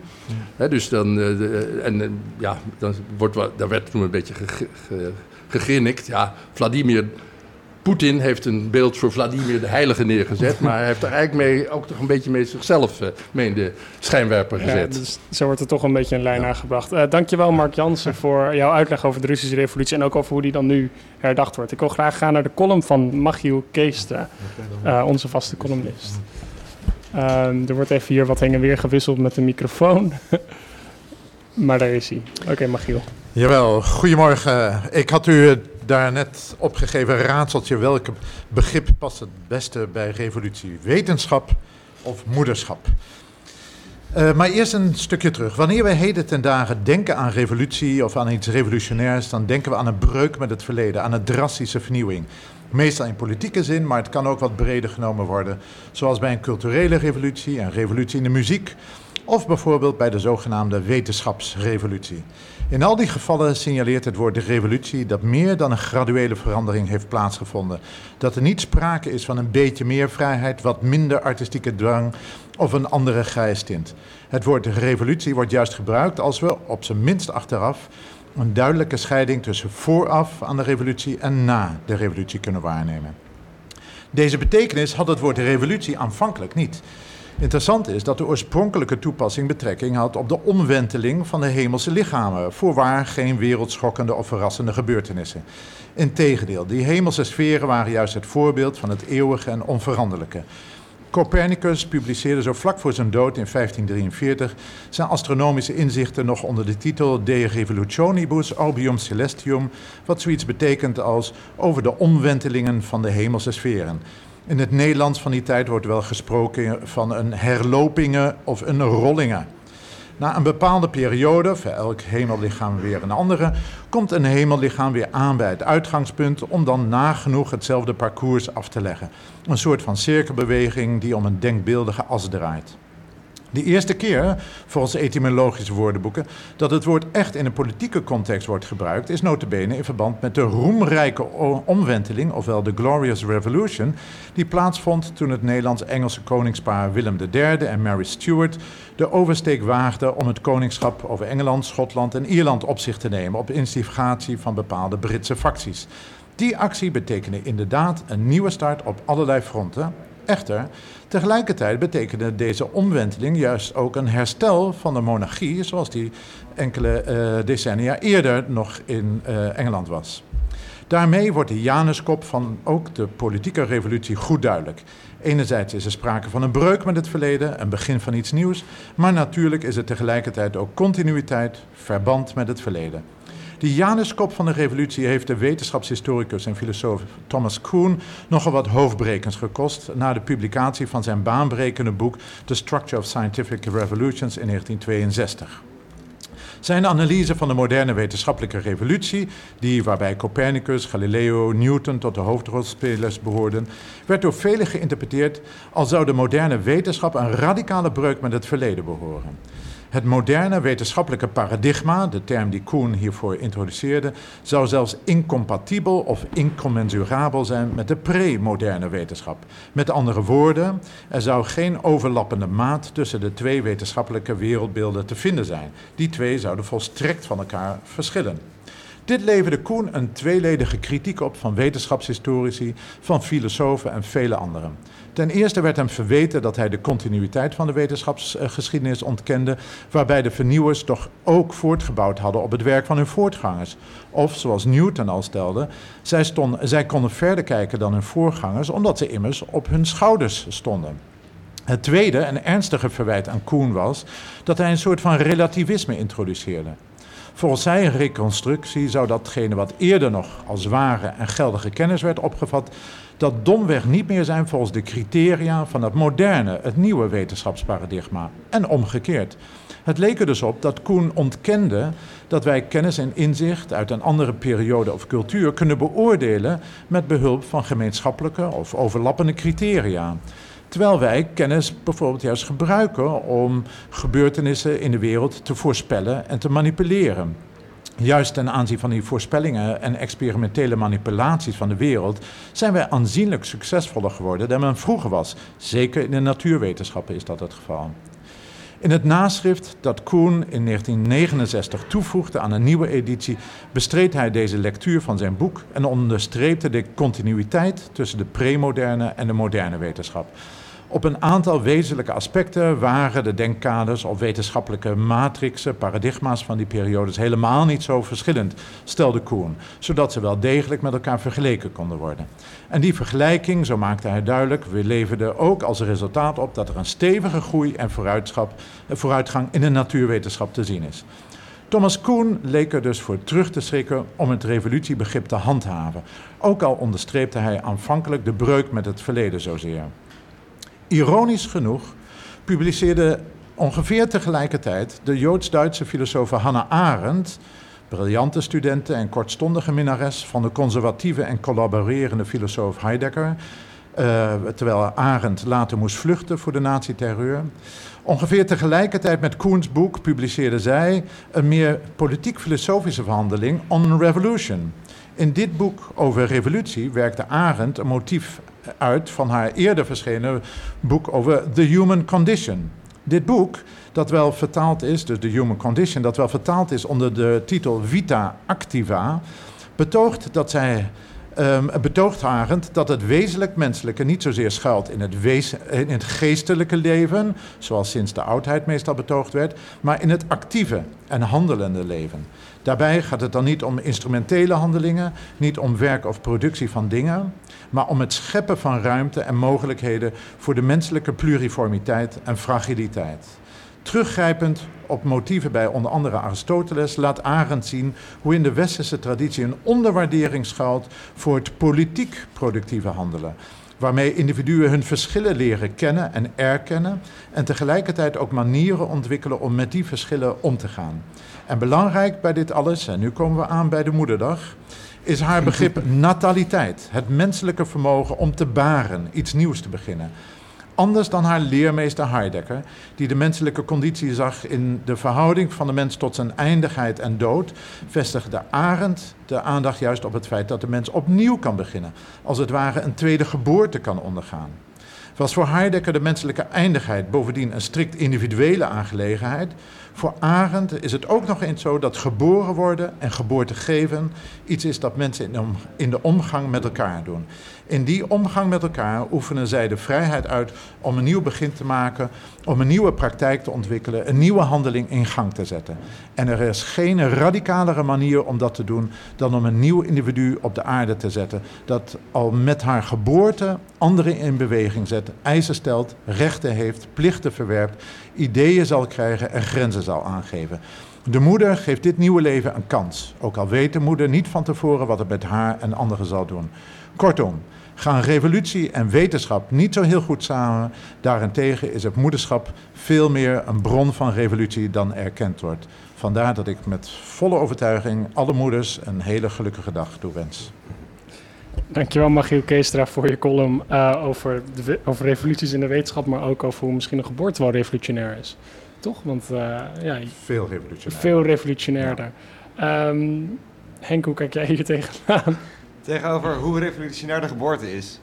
Hè, dus dan, de- en, ja, dan wordt, daar werd toen een beetje ge, ge- gegrinnikt. Ja, Vladimir Poetin heeft een beeld voor Vladimir de Heilige neergezet. maar hij heeft er eigenlijk mee, ook toch een beetje mee zichzelf eh, mee in de schijnwerper Ja, gezet. dus zo wordt er toch een beetje een lijn aangebracht. Eh dankjewel Mark Jansen voor jouw uitleg over de Russische revolutie en ook over hoe die dan nu herdacht wordt. Ik wil graag gaan naar de column van Machiel Keestra, eh, onze vaste columnist. Ehm, er wordt even hier wat heen en weer gewisseld met de microfoon. maar daar is hij. Oké, Machiel. Jawel, goedemorgen. Ik had u daarnet opgegeven raadseltje. Welk begrip past het beste bij revolutie? Wetenschap of moederschap? Eh, maar eerst een stukje terug. Wanneer wij heden ten dagen denken aan revolutie of aan iets revolutionairs, dan denken we aan een breuk met het verleden, aan een drastische vernieuwing. Meestal in politieke zin, maar het kan ook wat breder genomen worden. Zoals bij een culturele revolutie, een revolutie in de muziek, of bijvoorbeeld bij de zogenaamde wetenschapsrevolutie. In al die gevallen signaleert het woord de revolutie dat meer dan een graduele verandering heeft plaatsgevonden. Dat er niet sprake is van een beetje meer vrijheid, wat minder artistieke drang of een andere grijstint. Het woord revolutie wordt juist gebruikt als we, op zijn minst achteraf, een duidelijke scheiding tussen vooraf aan de revolutie en na de revolutie kunnen waarnemen. Deze betekenis had het woord revolutie aanvankelijk niet. Interessant is dat de oorspronkelijke toepassing betrekking had op de omwenteling van de hemelse lichamen, voorwaar geen wereldschokkende of verrassende gebeurtenissen. Integendeel, die hemelse sferen waren juist het voorbeeld van het eeuwige en onveranderlijke. Copernicus publiceerde zo vlak voor zijn dood in 1543 zijn astronomische inzichten nog onder de titel De Revolutionibus Orbium Celestium, wat zoiets betekent als over de omwentelingen van de hemelse sferen. In het Nederlands van die tijd wordt wel gesproken van een herlopingen of een rollingen. Na een bepaalde periode, voor elk hemellichaam weer een andere, komt een hemellichaam weer aan bij het uitgangspunt om dan nagenoeg hetzelfde parcours af te leggen. Een soort van cirkelbeweging die om een denkbeeldige as draait. De eerste keer, volgens etymologische woordenboeken, dat het woord echt in een politieke context wordt gebruikt, is notabene in verband met de roemrijke omwenteling, ofwel de Glorious Revolution, die plaatsvond toen het Nederlands-Engelse koningspaar Willem III en Mary Stuart de oversteek waagden om het koningschap over Engeland, Schotland en Ierland op zich te nemen op instigatie van bepaalde Britse facties. Die actie betekende inderdaad een nieuwe start op allerlei fronten. Echter, tegelijkertijd betekende deze omwenteling juist ook een herstel van de monarchie, zoals die enkele eh, decennia eerder nog in eh, Engeland was. Daarmee wordt de Januskop van ook de politieke revolutie goed duidelijk. Enerzijds is er sprake van een breuk met het verleden, een begin van iets nieuws, maar natuurlijk is er tegelijkertijd ook continuïteit, verband met het verleden. De Januskop van de revolutie heeft de wetenschapshistoricus en filosoof Thomas Kuhn nogal wat hoofdbrekens gekost na de publicatie van zijn baanbrekende boek The Structure of Scientific Revolutions in 1962. Zijn analyse van de moderne wetenschappelijke revolutie, die waarbij Copernicus, Galileo, Newton tot de hoofdrolspelers behoorden, werd door velen geïnterpreteerd als zou de moderne wetenschap een radicale breuk met het verleden behoren. Het moderne wetenschappelijke paradigma, de term die Kuhn hiervoor introduceerde, zou zelfs incompatibel of incommensurabel zijn met de pre-moderne wetenschap. Met andere woorden, er zou geen overlappende maat tussen de twee wetenschappelijke wereldbeelden te vinden zijn. Die twee zouden volstrekt van elkaar verschillen. Dit leverde Koen een tweeledige kritiek op van wetenschapshistorici, van filosofen en vele anderen. Ten eerste werd hem verweten dat hij de continuïteit van de wetenschapsgeschiedenis ontkende, waarbij de vernieuwers toch ook voortgebouwd hadden op het werk van hun voortgangers. Of, zoals Newton al stelde, zij, zij konden verder kijken dan hun voorgangers, omdat ze immers op hun schouders stonden. Het tweede en ernstige verwijt aan Koen was dat hij een soort van relativisme introduceerde. Volgens zijn reconstructie zou datgene wat eerder nog als ware en geldige kennis werd opgevat, dat domweg niet meer zijn volgens de criteria van het moderne, het nieuwe wetenschapsparadigma. En omgekeerd. Het leek er dus op dat Koen ontkende dat wij kennis en inzicht uit een andere periode of cultuur kunnen beoordelen met behulp van gemeenschappelijke of overlappende criteria. Terwijl wij kennis bijvoorbeeld juist gebruiken om gebeurtenissen in de wereld te voorspellen en te manipuleren. Juist ten aanzien van die voorspellingen en experimentele manipulaties van de wereld zijn wij aanzienlijk succesvoller geworden dan men vroeger was. Zeker in de natuurwetenschappen is dat het geval. In het naschrift dat Koen in 1969 toevoegde aan een nieuwe editie, bestreed hij deze lectuur van zijn boek en onderstreepte de continuïteit tussen de premoderne en de moderne wetenschap. Op een aantal wezenlijke aspecten waren de denkkaders of wetenschappelijke matrixen, paradigma's van die periodes helemaal niet zo verschillend, stelde Koen, zodat ze wel degelijk met elkaar vergeleken konden worden. En die vergelijking, zo maakte hij duidelijk, we leverden ook als resultaat op dat er een stevige groei en vooruitgang in de natuurwetenschap te zien is. Thomas Kuhn leek er dus voor terug te schrikken om het revolutiebegrip te handhaven. Ook al onderstreepte hij aanvankelijk de breuk met het verleden zozeer. Ironisch genoeg publiceerde ongeveer tegelijkertijd de Joods-Duitse filosoof Hannah Arendt, briljante studenten en kortstondige minnares van de conservatieve en collaborerende filosoof Heidegger, uh, terwijl Arendt later moest vluchten voor de nazi-terreur. Ongeveer tegelijkertijd met Koens boek publiceerde zij een meer politiek-filosofische verhandeling On Revolution. In dit boek over revolutie werkte Arendt een motief uit van haar eerder verschenen boek over The Human Condition. Dit boek, dat wel vertaald is, dus The Human Condition, dat wel vertaald is onder de titel Vita Activa, betoogt dat zij Um, betoogt Arendt dat het wezenlijk menselijke niet zozeer schuilt in het, in het geestelijke leven, zoals sinds de oudheid meestal betoogd werd, maar in het actieve en handelende leven. Daarbij gaat het dan niet om instrumentele handelingen, niet om werk of productie van dingen, maar om het scheppen van ruimte en mogelijkheden voor de menselijke pluriformiteit en fragiliteit. Teruggrijpend op motieven bij onder andere Aristoteles laat Arendt zien hoe in de westerse traditie een onderwaardering schuilt voor het politiek productieve handelen waarmee individuen hun verschillen leren kennen en erkennen en tegelijkertijd ook manieren ontwikkelen om met die verschillen om te gaan. En belangrijk bij dit alles, en nu komen we aan bij de moederdag, is haar begrip nataliteit, het menselijke vermogen om te baren, iets nieuws te beginnen. Anders dan haar leermeester Heidegger, die de menselijke conditie zag in de verhouding van de mens tot zijn eindigheid en dood, vestigde Arendt de aandacht juist op het feit dat de mens opnieuw kan beginnen, als het ware een tweede geboorte kan ondergaan. Was voor Heidegger de menselijke eindigheid bovendien een strikt individuele aangelegenheid, voor Arendt is het ook nog eens zo dat geboren worden en geboorte geven iets is dat mensen in de omgang met elkaar doen. In die omgang met elkaar oefenen zij de vrijheid uit om een nieuw begin te maken, om een nieuwe praktijk te ontwikkelen, een nieuwe handeling in gang te zetten. En er is geen radicalere manier om dat te doen dan om een nieuw individu op de aarde te zetten, dat al met haar geboorte anderen in beweging zet, eisen stelt, rechten heeft, plichten verwerpt, ideeën zal krijgen en grenzen zal aangeven. De moeder geeft dit nieuwe leven een kans, ook al weet de moeder niet van tevoren wat het met haar en anderen zal doen. Kortom, gaan revolutie en wetenschap niet zo heel goed samen. Daarentegen is het moederschap veel meer een bron van revolutie dan erkend wordt. Vandaar dat ik met volle overtuiging alle moeders een hele gelukkige dag toewens. Dankjewel Magiel Keestra voor je column uh, over, de, over revoluties in de wetenschap, maar ook over hoe misschien een geboorte wel revolutionair is. Toch? Want uh, ja, veel revolutionair. Veel revolutionairder. Ja. Um, Henk, hoe kijk jij hier tegenaan? Tegenover hoe revolutionair de geboorte is.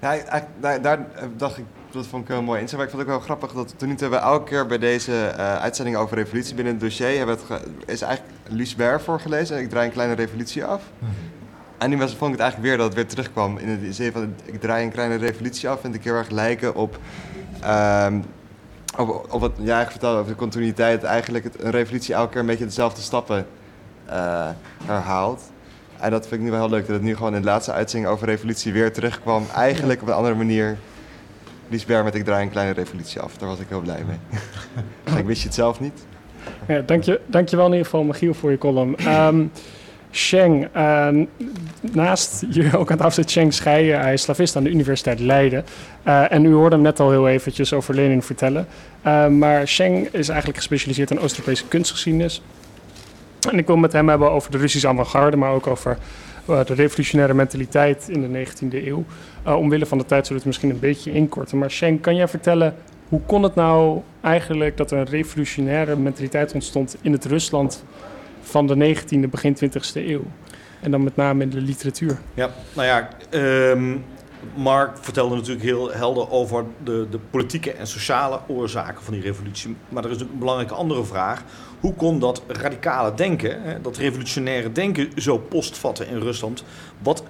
Nou, daar, daar, dacht ik dat vond ik heel mooi inzicht. Maar ik vond het ook wel grappig dat tot nu toe we elke keer bij deze uh, uitzending over revolutie binnen het dossier hebben het is eigenlijk Lucebert voorgelezen. Ik draai een kleine revolutie af. En nu was, vond ik het eigenlijk weer dat het weer terugkwam. In de zin van, ik draai een kleine revolutie af. Vind ik heel erg lijken op... Um, op, op wat jij vertelde over de continuïteit. Eigenlijk het, een revolutie elke keer een beetje dezelfde stappen uh, herhaalt. En dat vind ik nu wel heel leuk. Dat het nu gewoon in de laatste uitzending over revolutie weer terugkwam. Eigenlijk op een andere manier. Liesberg met ik draai een kleine revolutie af. Daar was ik heel blij mee. ik wist je het zelf niet. Ja, dank, je, dank je wel in ieder geval, Michiel, voor je column. Um, Sheng, uh, naast je ook aan tafel zit Sheng Scheijen. Hij is slavist aan de Universiteit Leiden. Uh, en u hoorde hem net al heel eventjes over Lenin vertellen. Uh, maar Sheng is eigenlijk gespecialiseerd in Oost-Europese kunstgeschiedenis. En ik wil met hem hebben over de Russische avant-garde, maar ook over uh, de revolutionaire mentaliteit in de 19e eeuw. omwille van de tijd zullen we het misschien een beetje inkorten. Maar Sheng, kan jij vertellen hoe kon het nou eigenlijk dat er een revolutionaire mentaliteit ontstond in het Rusland van de 19e, begin 20e eeuw. En dan met name in de literatuur. Ja, nou ja, um, Mark vertelde natuurlijk heel helder over de, de politieke en sociale oorzaken van die revolutie. Maar er is een belangrijke andere vraag. Hoe kon dat radicale denken, dat revolutionaire denken zo postvatten in Rusland? Wat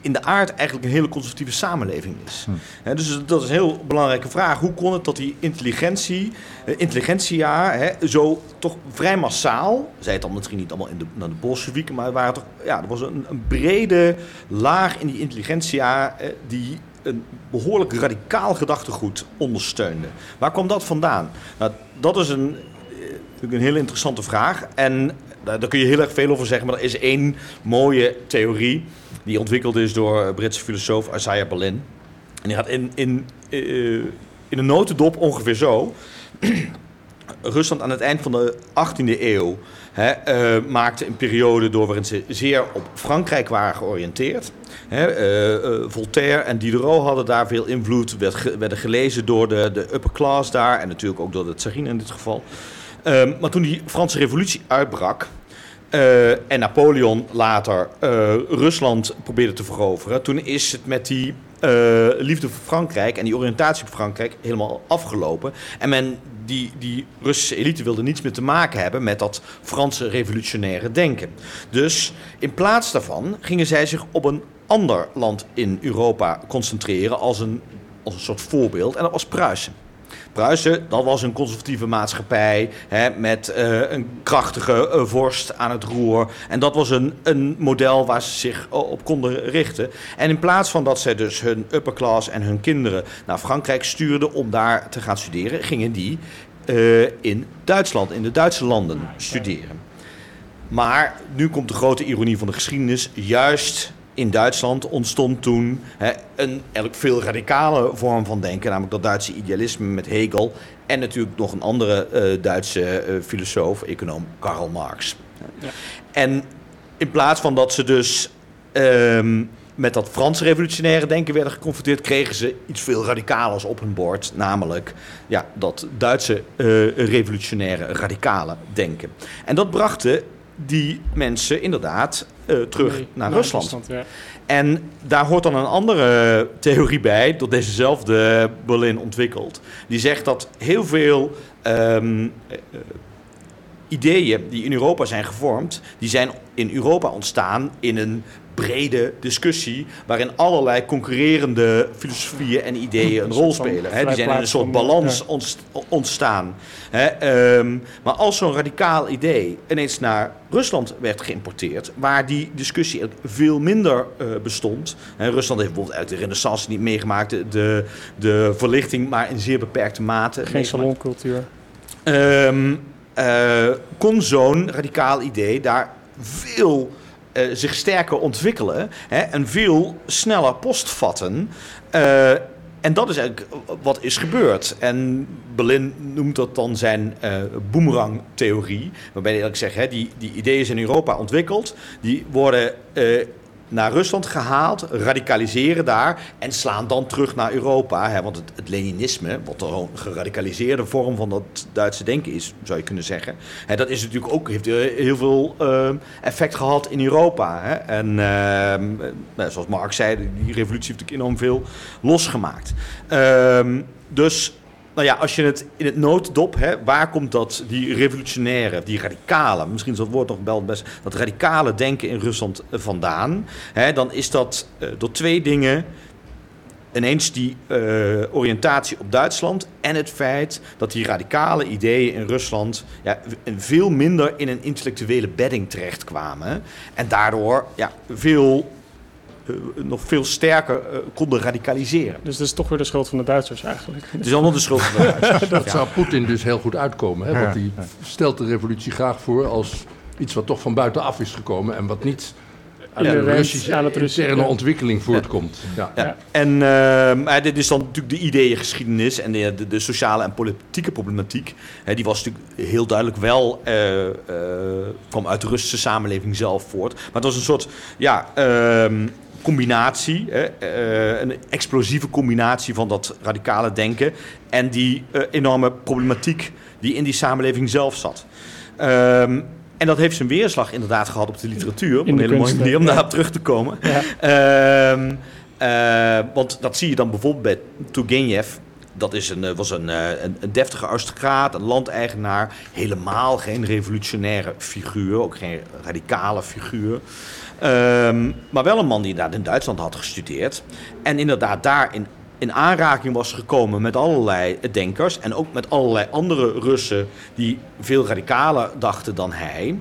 in de aard eigenlijk een hele conservatieve samenleving is. Hm. dus dat is een heel belangrijke vraag. Hoe kon het dat die intelligentie, uh, intelligentsia, he, zo toch vrij massaal, zei het dan misschien niet allemaal in de, naar de Bolsjewieken, maar waren toch, ja, er was een, een brede laag in die intelligentsia eh, die een behoorlijk radicaal gedachtegoed ondersteunde. Waar kwam dat vandaan? Nou, dat is een, eh, een hele interessante vraag. En daar, daar kun je heel erg veel over zeggen, maar er is één mooie theorie die ontwikkeld is door Britse filosoof Isaiah Berlin. En die gaat in, in, uh, in een notendop ongeveer zo. Rusland aan het eind van de 18e eeuw hè, uh, maakte een periode door waarin ze zeer op Frankrijk waren georiënteerd. Hè, Voltaire en Diderot hadden daar veel invloed, werd, werden gelezen door de, de upper class daar en natuurlijk ook door de tsarine in dit geval. Ehm, maar toen die Franse revolutie uitbrak, uh, en Napoleon later uh, Rusland probeerde te veroveren. Toen is het met die uh, liefde voor Frankrijk en die oriëntatie op Frankrijk helemaal afgelopen. En men, die, die Russische elite wilde niets meer te maken hebben met dat Franse revolutionaire denken. Dus in plaats daarvan gingen zij zich op een ander land in Europa concentreren als een, als een soort voorbeeld. En dat was Pruisen. Pruisen, dat was een conservatieve maatschappij hè, met uh, een krachtige uh, vorst aan het roer. En dat was een, een model waar ze zich op konden richten. En in plaats van dat zij dus hun upper class en hun kinderen naar Frankrijk stuurden om daar te gaan studeren, gingen die in Duitsland, in de Duitse landen studeren. Maar nu komt de grote ironie van de geschiedenis. Juist in Duitsland ontstond toen hè, een eigenlijk veel radicale vorm van denken, namelijk dat Duitse idealisme met Hegel en natuurlijk nog een andere uh, Duitse uh, filosoof, econoom Karl Marx. Ja. En in plaats van dat ze dus um, met dat Franse revolutionaire denken werden geconfronteerd, kregen ze iets veel radicalers op hun bord, namelijk ja, dat Duitse uh, revolutionaire radicale denken. En dat brachten die mensen inderdaad uh, terug nee, naar, naar Rusland. Rusland ja. En daar hoort dan een andere theorie bij, door dezezelfde Berlin ontwikkeld. Die zegt dat heel veel um, uh, ideeën die in Europa zijn gevormd, die zijn in Europa ontstaan in een brede discussie waarin allerlei concurrerende filosofieën en ideeën een rol spelen. He, die zijn in een soort balans ontstaan. He, um, maar als zo'n radicaal idee ineens naar Rusland werd geïmporteerd, waar die discussie veel minder uh, bestond. He, Rusland heeft bijvoorbeeld uit de renaissance niet meegemaakt, de, de verlichting maar in zeer beperkte mate. Geen saloncultuur. Um, uh, kon zo'n radicaal idee daar veel uh, zich sterker ontwikkelen hè, en veel sneller postvatten. Uh, en dat is eigenlijk wat is gebeurd. En Berlin noemt dat dan zijn uh, boomerang-theorie. Waarbij eigenlijk zegt, hè, die, die ideeën zijn in Europa ontwikkeld. Die worden naar Rusland gehaald, radicaliseren daar en slaan dan terug naar Europa. Hè, want het, het Leninisme, wat een geradicaliseerde vorm van dat Duitse denken is, zou je kunnen zeggen. Hè, dat is natuurlijk ook, heeft heel veel uh, effect gehad in Europa. Hè. En uh, nou, zoals Marx zei, die revolutie heeft natuurlijk enorm veel losgemaakt. Uh, dus nou ja, als je het in het nooddop, hè, waar komt dat, die revolutionaire, die radicale, misschien is dat woord nog wel best, dat radicale denken in Rusland eh, vandaan, hè, dan is dat uh, door twee dingen. Ineens die uh, oriëntatie op Duitsland en het feit dat die radicale ideeën in Rusland ja, veel minder in een intellectuele bedding terechtkwamen. En daardoor ja, veel nog veel sterker uh, konden radicaliseren. Dus dat is toch weer de schuld van de Duitsers eigenlijk? Het is allemaal de schuld van de Duitsers. dat zou Poetin dus heel goed uitkomen. Hè? Want hij stelt de revolutie graag voor als iets wat toch van buitenaf is gekomen en wat niet uit ja, de Russische aan het interne ontwikkeling voortkomt. Ja. Ja. En uh, dit is dan natuurlijk de ideeëngeschiedenis en de, de, de, sociale en politieke problematiek. Hè, die was natuurlijk heel duidelijk wel, uh, uh, kwam uit de Russische samenleving zelf voort. Maar het was een soort, ja, ehm, combinatie, hè, een explosieve combinatie van dat radicale denken en die enorme problematiek die in die samenleving zelf zat. Um, en dat heeft zijn weerslag inderdaad gehad op de literatuur. Op een hele mooie manier om daarop terug te komen. Ja. Um, uh, want dat zie je dan bijvoorbeeld bij Turgenev. Dat is een, was een, een, een deftige aristocraat, een landeigenaar. Helemaal geen revolutionaire figuur, ook geen radicale figuur. Um, maar wel een man die inderdaad in Duitsland had gestudeerd. En inderdaad daar in in aanraking was gekomen met allerlei denkers en ook met allerlei andere Russen die veel radicaler dachten dan hij.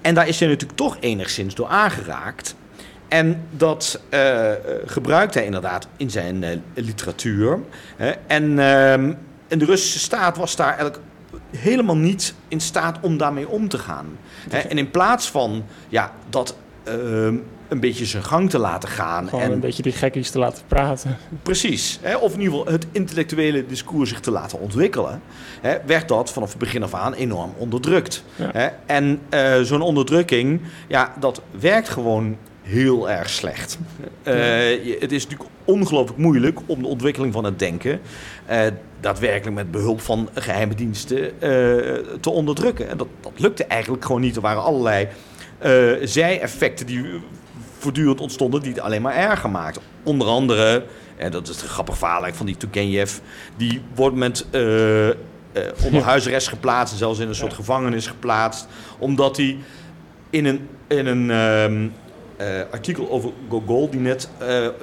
En daar is hij natuurlijk toch enigszins door aangeraakt. En dat uh, gebruikt hij inderdaad in zijn uh, literatuur. en, uh, en de Russische staat was daar eigenlijk helemaal niet in staat om daarmee om te gaan. En in plaats van ja, dat ehm, een beetje zijn gang te laten gaan. Gewoon en een beetje die gekkies te laten praten. Precies. Hè, of in ieder geval het intellectuele discours zich te laten ontwikkelen. Hè, werd dat vanaf het begin af aan enorm onderdrukt. Hè, en uh, zo'n onderdrukking, ja, dat werkt gewoon heel erg slecht. Uh, het is natuurlijk ongelooflijk moeilijk om de ontwikkeling van het denken... Uh, daadwerkelijk met behulp van geheime diensten te onderdrukken. En dat, dat lukte eigenlijk gewoon niet. Er waren allerlei... Uh, zij-effecten die voortdurend ontstonden die het alleen maar erger maakten. Onder andere, en dat is een grappig verhaal van die Turgenev, die wordt met uh, uh, onder huisarrest geplaatst en zelfs in een soort gevangenis geplaatst, omdat hij in een, in een um, uh, artikel over Gogol, die net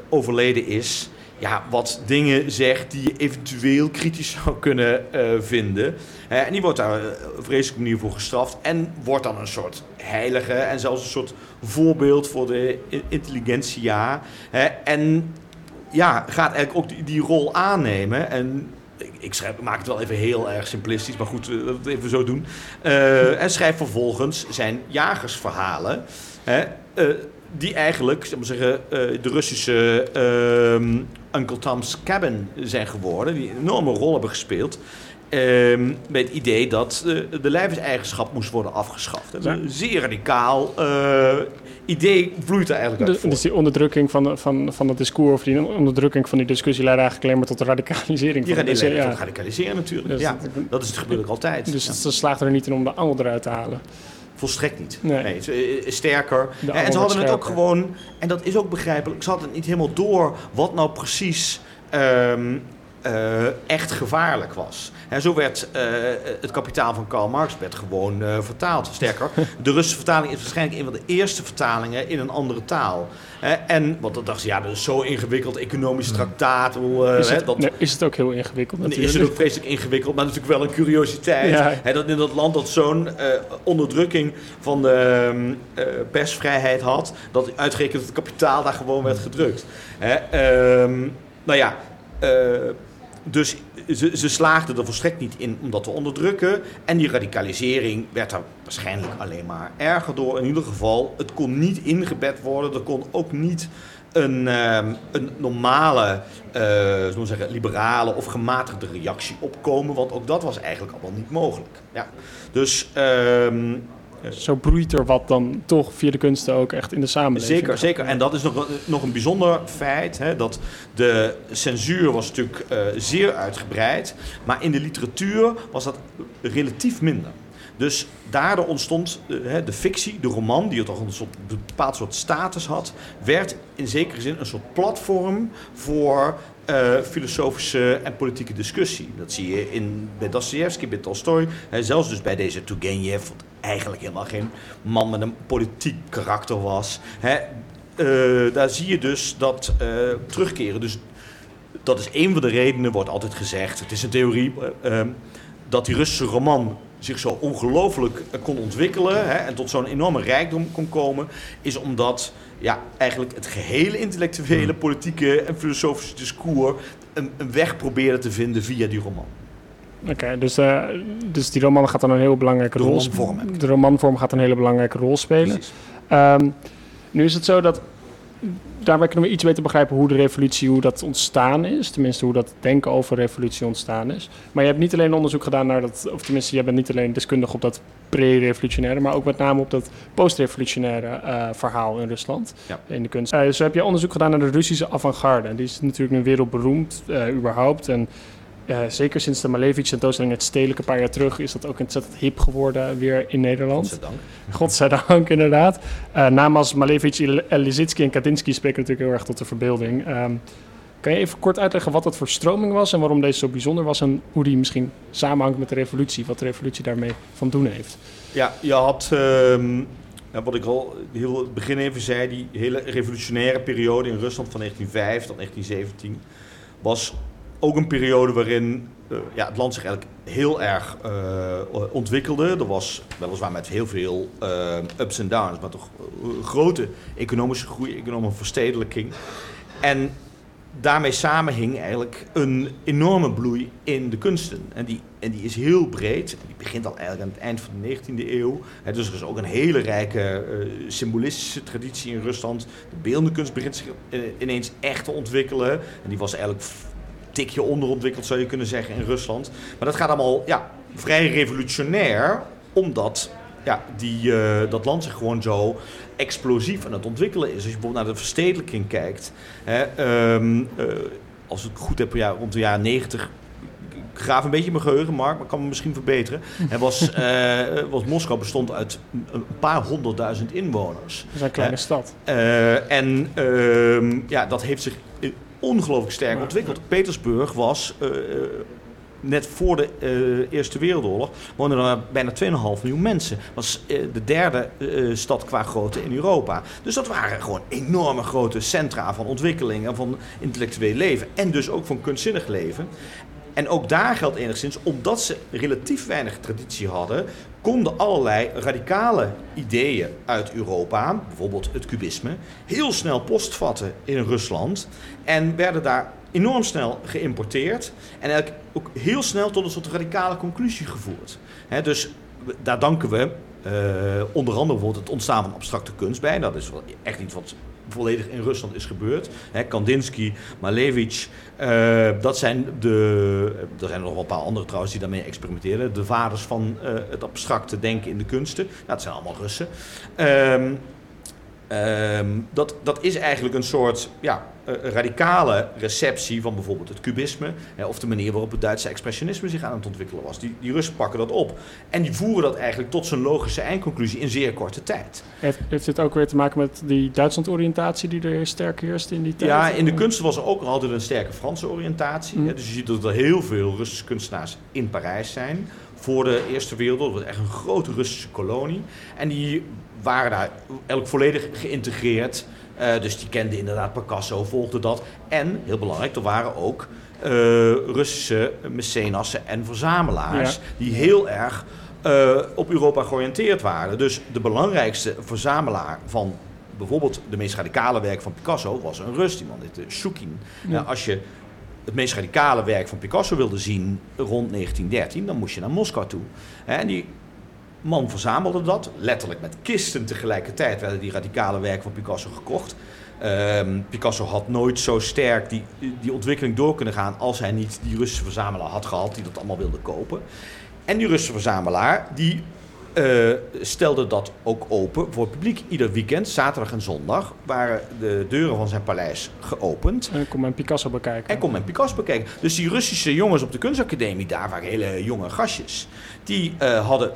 overleden is, ja, wat dingen zegt die je eventueel kritisch zou kunnen uh, vinden. en die wordt daar op een vreselijke manier voor gestraft. En wordt dan een soort heilige en zelfs een soort voorbeeld voor de intelligentsia. en ja, gaat eigenlijk ook die, rol aannemen. En ik schrijf, maak het wel even heel erg simplistisch, maar goed, dat we even zo doen. En schrijft vervolgens zijn jagersverhalen. Die eigenlijk, zeg maar zeggen, de Russische uh, Uncle Tom's Cabin zijn geworden. Die een enorme rol hebben gespeeld. Uh, met het idee dat uh, de lijfseigenschap moest worden afgeschaft. Een zeer radicaal uh, idee vloeit er eigenlijk uit. De, dus die onderdrukking van, van, van het discours, of die onderdrukking van die discussie, leidt eigenlijk alleen maar tot de radicalisering. Die van ja. tot radicaliseren natuurlijk. Dus ja, dat, dat is het gebeurt ook altijd. Dus ja. ze slaagt er niet in om de angel eruit te halen. Volstrekt niet. Nee. nee sterker. en ze hadden het ook gewoon, en dat is ook begrijpelijk, ze hadden het niet helemaal door wat nou precies um, uh, echt gevaarlijk was. En zo werd uh, het kapitaal van Karl Marx werd gewoon uh, vertaald. Sterker, de Russische vertaling is waarschijnlijk een van de eerste vertalingen in een andere taal. en want dan dacht ze, ja, dat is zo ingewikkeld, economisch hmm. traktaat. is, het, dat, nee, is het ook heel ingewikkeld natuurlijk. Is het ook vreselijk ingewikkeld, maar natuurlijk wel een curiositeit. Ja. dat in dat land dat zo'n onderdrukking van de uh, persvrijheid had, dat uitgerekend het kapitaal daar gewoon werd gedrukt. Um, nou ja, dus ze, ze slaagden er volstrekt niet in om dat te onderdrukken. En die radicalisering werd er waarschijnlijk alleen maar erger door. In ieder geval, het kon niet ingebed worden. Er kon ook niet een, um, een normale, uh, zeggen, liberale of gematigde reactie opkomen. Want ook dat was eigenlijk allemaal niet mogelijk. Ja. Dus um, zo broeit er wat dan toch via de kunsten ook echt in de samenleving. Zeker, zeker. En dat is nog, nog een bijzonder feit. Hè, dat de censuur was natuurlijk uh, zeer uitgebreid. Maar in de literatuur was dat relatief minder. Dus daardoor ontstond eh, de fictie, de roman, die toch een, soort, bepaald soort status had, werd in zekere zin een soort platform voor eh, filosofische en politieke discussie. Dat zie je in, bij Dostoevsky, bij Tolstoy, hè, zelfs dus bij deze Turgenev, eigenlijk helemaal geen man met een politiek karakter was. Hè. Eh, daar zie je dus dat eh, terugkeren. Dus dat is een van de redenen, wordt altijd gezegd, het is een theorie, eh, ehm, dat die Russische roman zich zo ongelooflijk kon ontwikkelen hè, en tot zo'n enorme rijkdom kon komen, is omdat ja, eigenlijk het gehele intellectuele, politieke en filosofische discours een, een weg probeerde te vinden via die roman. Oké, dus, eh, dus die roman gaat dan een heel belangrijke De rol ik. De romanvorm gaat een hele belangrijke rol spelen. Ehm, nu is het zo dat daarmee kunnen we iets beter begrijpen hoe de revolutie, hoe dat ontstaan is. Tenminste, hoe dat denken over revolutie ontstaan is. Maar je hebt niet alleen onderzoek gedaan naar dat, of tenminste, je bent niet alleen deskundig op dat pre-revolutionaire, maar ook met name op dat post-revolutionaire eh, verhaal in Rusland, Ja. in de kunst. Eh, zo heb je onderzoek gedaan naar de Russische avant-garde. Die is natuurlijk nu wereldberoemd, überhaupt. En eh, zeker sinds de Malevich tentoonstelling het stedelijke een paar jaar terug is dat ook ontzettend hip geworden weer in Nederland. Godzijdank. Godzijdank, inderdaad. Eh namen als Malevich, Il- Lisitsky en Kandinsky spreken natuurlijk heel erg tot de verbeelding. Ehm, kan je even kort uitleggen wat dat voor stroming was en waarom deze zo bijzonder was en hoe die misschien samenhangt met de revolutie, wat de revolutie daarmee van doen heeft? Ja, je had, ehm, ja, wat ik al heel in het begin even zei, die hele revolutionaire periode in Rusland van 1905 tot 1917 was ook een periode waarin eh, ja, het land zich eigenlijk heel erg eh, ontwikkelde. Er was weliswaar met heel veel eh, ups en downs, maar toch grote economische groei, economische verstedelijking. En daarmee samenhing eigenlijk een enorme bloei in de kunsten. En die, en die is heel breed. Die begint al eigenlijk aan het eind van de 19e eeuw. Hè, dus er is ook een hele rijke symbolistische traditie in Rusland. De beeldende kunst begint zich ineens echt te ontwikkelen. En die was eigenlijk tikje onderontwikkeld, zou je kunnen zeggen, in Rusland. Maar dat gaat allemaal ja, vrij revolutionair, omdat ja, die, eh, dat land zich gewoon zo explosief aan het ontwikkelen is. Als je bijvoorbeeld naar de verstedelijking kijkt. Hè, ehm, eh, als ik het goed heb, ja, rond de jaren 90. Ik graaf een beetje mijn geheugen, Mark, maar kan me misschien verbeteren. Het was, eh, was Moskou bestond uit een paar honderdduizend inwoners. Dat is een kleine stad. En ehm, ja, dat heeft zich ongelooflijk sterk ontwikkeld. Petersburg was eh, eh, net voor de eh, Eerste Wereldoorlog woonden er bijna 2,5 miljoen mensen. Was de derde stad qua grootte in Europa. Dus dat waren gewoon enorme grote centra van ontwikkeling en van intellectueel leven. En dus ook van kunstzinnig leven. En ook daar geldt enigszins, omdat ze relatief weinig traditie hadden, konden allerlei radicale ideeën uit Europa, bijvoorbeeld het kubisme, heel snel postvatten in Rusland. En werden daar enorm snel geïmporteerd. En eigenlijk ook heel snel tot een soort radicale conclusie gevoerd. Dus daar danken we eh, onder andere bijvoorbeeld het ontstaan van abstracte kunst bij. Dat is wel echt iets wat volledig in Rusland is gebeurd. Kandinsky, Malevich, eh, dat zijn de... Er zijn nog wel een paar andere trouwens die daarmee experimenteerden. De vaders van eh, het abstracte denken in de kunsten. Nou, dat zijn allemaal Russen. Ehm, ehm, dat, dat is eigenlijk een soort ja, eh, radicale receptie van bijvoorbeeld het kubisme. Hè, of de manier waarop het Duitse expressionisme zich aan het ontwikkelen was. Die, die Russen pakken dat op. En die voeren dat eigenlijk tot zijn logische eindconclusie in zeer korte tijd. Heeft, heeft dit ook weer te maken met die Duitsland-oriëntatie die er sterk heerst in die tijd? Ja, in de kunsten was er ook altijd een sterke Franse oriëntatie. Mm. hè. Dus je ziet dat er heel veel Russische kunstenaars in Parijs zijn. Voor de Eerste Wereldoorlog. Het was echt een grote Russische kolonie. En die waren daar eigenlijk volledig geïntegreerd. Eh, dus die kenden inderdaad Picasso, volgden dat. En, heel belangrijk, er waren ook eh, Russische mecenassen en verzamelaars... Ja. die heel erg eh, op Europa georiënteerd waren. Dus de belangrijkste verzamelaar van bijvoorbeeld de meest radicale werk van Picasso was een Rus, die man heette Shukin. Ja. Nou, als je het meest radicale werk van Picasso wilde zien rond 1913, dan moest je naar Moskou toe. En die man verzamelde dat, letterlijk met kisten tegelijkertijd werden die radicale werken van Picasso gekocht. Ehm, Picasso had nooit zo sterk die, die ontwikkeling door kunnen gaan als hij niet die Russische verzamelaar had gehad die dat allemaal wilde kopen. En die Russische verzamelaar die eh, stelde dat ook open voor het publiek. Ieder weekend, zaterdag en zondag, waren de deuren van zijn paleis geopend. En kom men Picasso bekijken. En kon men Picasso bekijken. Dus die Russische jongens op de kunstacademie, daar waren hele jonge gastjes. Die eh, hadden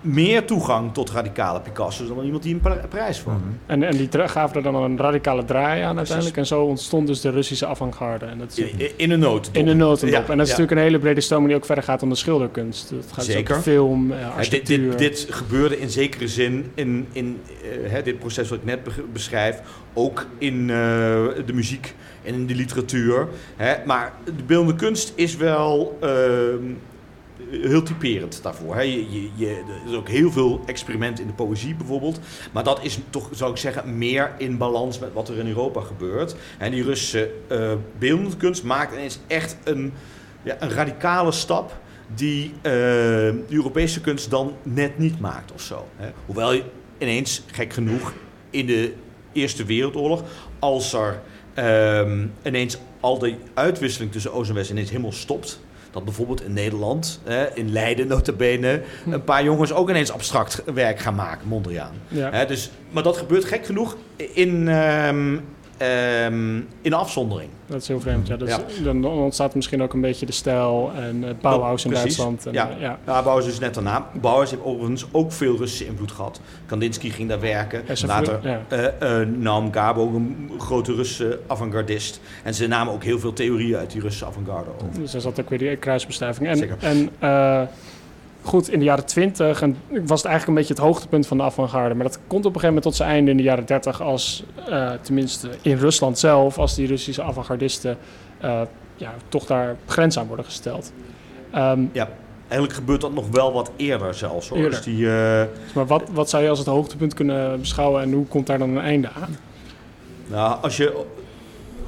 meer toegang tot radicale Picasso's dan iemand die in Pa- Parijs woont. En, en die gaven er dan een radicale draai aan uiteindelijk. En zo ontstond dus de Russische avant-garde. En dat is In, in een noot. in de notendop. Ja, en dat is ja. natuurlijk een hele brede stroming die ook verder gaat dan de schilderkunst. Het gaat Zeker. dus ook film, eh, Ja, dit, architectuur. dit, dit gebeurde in zekere zin in, in eh, hè, dit proces wat ik net be- beschrijf, ook in eh, de muziek en in de literatuur. Hè. Maar de beeldende kunst is wel ehm, heel typerend daarvoor. Hè. Je, je, je, er is ook heel veel experiment in de poëzie bijvoorbeeld. Maar dat is toch, zou ik zeggen, meer in balans met wat er in Europa gebeurt. En die Russische eh beeldende kunst maakt ineens echt een, ja, een radicale stap die eh, de Europese kunst dan net niet maakt of zo. Hè. Hoewel je ineens, gek genoeg, in de Eerste Wereldoorlog, als er ehm, ineens al die uitwisseling tussen Oost en West ineens helemaal stopt. Dat bijvoorbeeld in Nederland, hè, in Leiden notabene, een paar jongens ook ineens abstract werk gaan maken, Mondriaan. Ja. Hè, dus, maar dat gebeurt gek genoeg in, ehm, ehm, in afzondering. Dat is heel vreemd. Ja, Ja. Dan ontstaat misschien ook een beetje de stijl en het Bauhaus in Precies. Duitsland. En, Ja. eh, ja. Ja, Bauhaus is net daarna. Bauhaus heeft overigens ook veel Russische invloed gehad. Kandinsky ging daar werken. Later ja. eh, eh, Naum Gabo, een grote Russische avant-gardist. En ze namen ook heel veel theorieën uit die Russische avant-garde over. Dus daar zat ook weer die kruisbestuiving. En, Zeker. en eh, goed, in de jaren 20 en was het eigenlijk een beetje het hoogtepunt van de avant-garde. Maar dat komt op een gegeven moment tot zijn einde in de jaren 30 als, eh, tenminste in Rusland zelf, als die Russische avant-gardisten eh, ja, toch daar grenzen aan worden gesteld. Ehm, Ja, eigenlijk gebeurt dat nog wel wat eerder zelfs. Hoor. Eerder. Dus die, eh, maar wat, wat zou je als het hoogtepunt kunnen beschouwen en hoe komt daar dan een einde aan? Nou, als je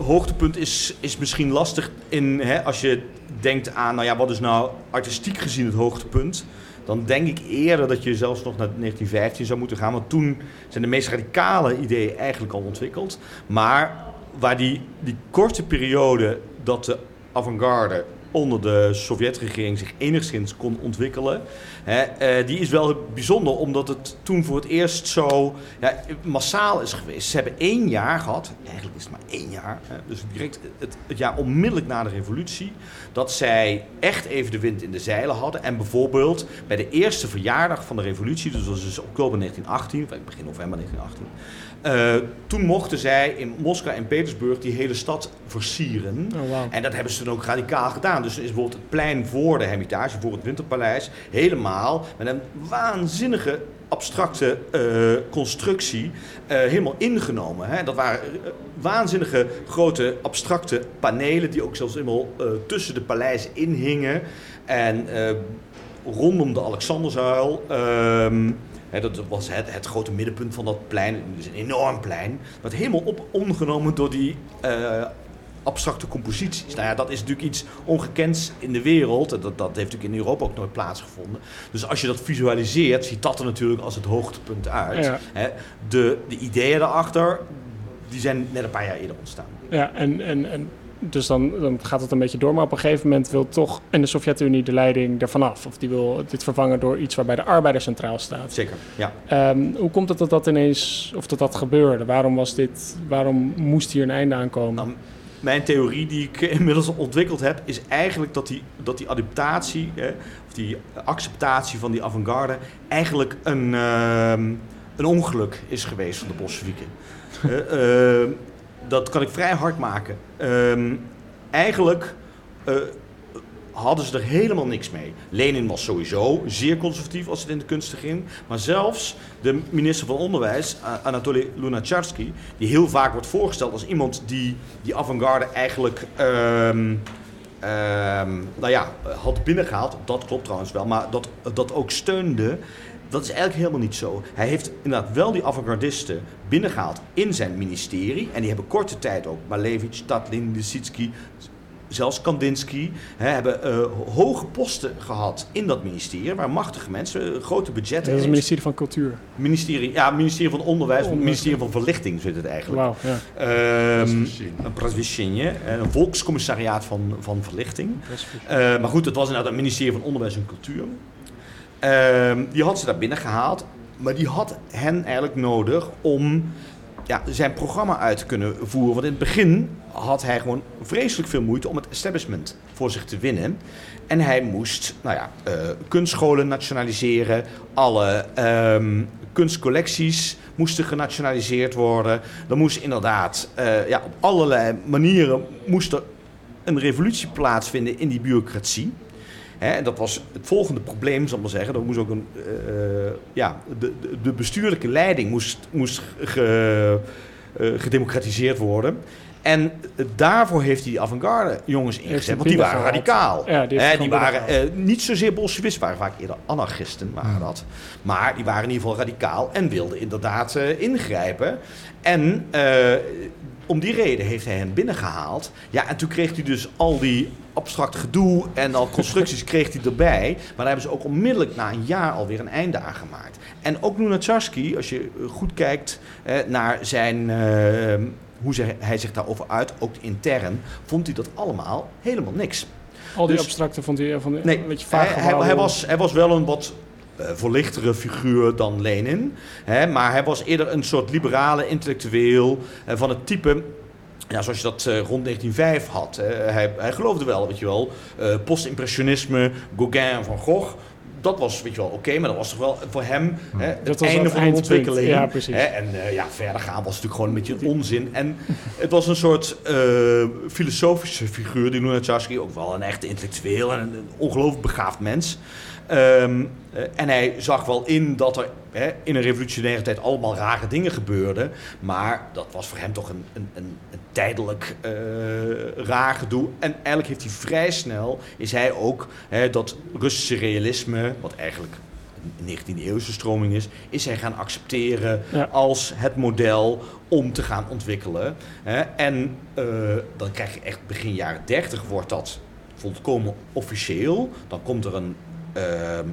hoogtepunt is, is misschien lastig in hè, als je denkt aan, nou ja, wat is nou artistiek gezien het hoogtepunt? Dan denk ik eerder dat je zelfs nog naar 1915 zou moeten gaan, want toen zijn de meest radicale ideeën eigenlijk al ontwikkeld. Maar waar die, die korte periode dat de avant-garde onder de Sovjetregering zich enigszins kon ontwikkelen. Hè, eh, die is wel bijzonder, omdat het toen voor het eerst zo ja, massaal is geweest. Ze hebben één jaar gehad, eigenlijk is het maar één jaar, hè, dus direct het, jaar onmiddellijk na de revolutie, dat zij echt even de wind in de zeilen hadden. En bijvoorbeeld bij de eerste verjaardag van de revolutie, dus dat was dus oktober 1918, of begin november 1918, eh, toen mochten zij in Moskou en Petersburg die hele stad versieren. Oh. En dat hebben ze toen ook radicaal gedaan. Dus er is bijvoorbeeld het plein voor de Hermitage, voor het Winterpaleis, helemaal met een waanzinnige abstracte eh, constructie eh, helemaal ingenomen. Hè. Dat waren waanzinnige grote abstracte panelen die ook zelfs helemaal tussen de paleizen inhingen. En rondom de Alexanderzuil. ehm, dat was het, het grote middenpunt van dat plein. Dus een enorm plein. Wat helemaal op omgenomen door die eh, abstracte composities. Nou ja, dat is natuurlijk iets ongekends in de wereld. Dat, dat heeft natuurlijk in Europa ook nooit plaatsgevonden. Dus als je dat visualiseert, ziet dat er natuurlijk als het hoogtepunt uit. Ja. De, de ideeën daarachter, die zijn net een paar jaar eerder ontstaan. Ja, en, en, en dus dan, dan gaat het een beetje door. Maar op een gegeven moment wil toch en de Sovjet-Unie de leiding ervan af. Of die wil dit vervangen door iets waarbij de arbeider centraal staat. Zeker, ja. Ehm, hoe komt het dat dat ineens, of dat dat gebeurde? Waarom was dit, waarom moest hier een einde aankomen? Nou, mijn theorie die ik inmiddels ontwikkeld heb, is eigenlijk dat die, dat die adaptatie, eh, of die acceptatie van die avant-garde, eigenlijk een, ehm, een ongeluk is geweest van de Bolsjewieken. Eh, ehm, dat kan ik vrij hard maken. Ehm, eigenlijk eh, hadden ze er helemaal niks mee. Lenin was sowieso zeer conservatief als het in de kunsten ging. Maar zelfs de minister van Onderwijs, Anatoly Lunacharsky, die heel vaak wordt voorgesteld als iemand die die avant-garde eigenlijk ehm, ehm, nou ja, had binnengehaald. Dat klopt trouwens wel, maar dat, dat ook steunde. Dat is eigenlijk helemaal niet zo. Hij heeft inderdaad wel die avant-gardisten binnengehaald in zijn ministerie. En die hebben korte tijd ook Malevich, Tatlin, Lisitsky, zelfs Kandinsky, hè, hebben eh, hoge posten gehad in dat ministerie. Waar machtige mensen, eh, grote budgetten. dat is het in. ministerie van Cultuur. Ministerie, ja, ministerie van Onderwijs, Onderwijs. ministerie van Verlichting zit het eigenlijk. Wauw, ja. Ehm, een een volkscommissariaat van, van verlichting. Eh, maar goed, het was inderdaad een ministerie van Onderwijs en Cultuur. Ehm, die had ze daar binnen gehaald, maar die had hen eigenlijk nodig om ja, zijn programma uit te kunnen voeren. Want in het begin had hij gewoon vreselijk veel moeite om het establishment voor zich te winnen. En hij moest nou ja, uh, kunstscholen nationaliseren, alle um, kunstcollecties moesten genationaliseerd worden. Er moest inderdaad uh, ja, op allerlei manieren moest er een revolutie plaatsvinden in die bureaucratie. En dat was het volgende probleem, zal ik maar zeggen. Er moest ook een, uh, ja, de, de, bestuurlijke leiding moest, moest ge, uh, gedemocratiseerd worden. En daarvoor heeft hij die avant-garde jongens ingezet, want die waren radicaal. Ja, die, die waren uh, niet zozeer bolsjewisten, waren vaak eerder anarchisten, waren hmm. dat. Maar die waren in ieder geval radicaal en wilden inderdaad uh, ingrijpen. En uh, om die reden heeft hij hen binnengehaald. Ja, en toen kreeg hij dus al die abstract gedoe en al constructies kreeg hij erbij. Maar daar hebben ze ook onmiddellijk na een jaar alweer een einde aan gemaakt. En ook Lunacharsky, als je goed kijkt naar zijn hoe hij zich daarover uit, ook intern, vond hij dat allemaal helemaal niks. Al die dus, abstracte vond hij van nee, een beetje vaag hij, hij, was, hij was wel een wat uh, verlichtere figuur dan Lenin. Hè, maar hij was eerder een soort liberale intellectueel uh, van het type ja, zoals je dat uh, rond 1905 had. hij, hij geloofde wel, weet je wel, uh, postimpressionisme, Gauguin, Van Gogh dat was weet je wel oké, maar dat was toch wel voor hem hè, het einde van de ontwikkeling. Ja, precies. Hè, en uh, ja, verder gaan was natuurlijk gewoon een beetje onzin. En het was een soort filosofische figuur, die Lunacharsky, ook wel een echte intellectueel en een, ongelooflijk begaafd mens. Um, uh, en hij zag wel in dat er hè, in een revolutionaire tijd allemaal rare dingen gebeurden. Maar dat was voor hem toch een, een, een, een tijdelijk uh, raar gedoe. En eigenlijk heeft hij vrij snel, is hij ook hè, dat Russische realisme, wat eigenlijk een 19e eeuwse stroming is, is hij gaan accepteren ja. als het model om te gaan ontwikkelen. Hè. En uh, dan krijg je echt begin jaren 30 wordt dat volkomen officieel. Dan komt er een,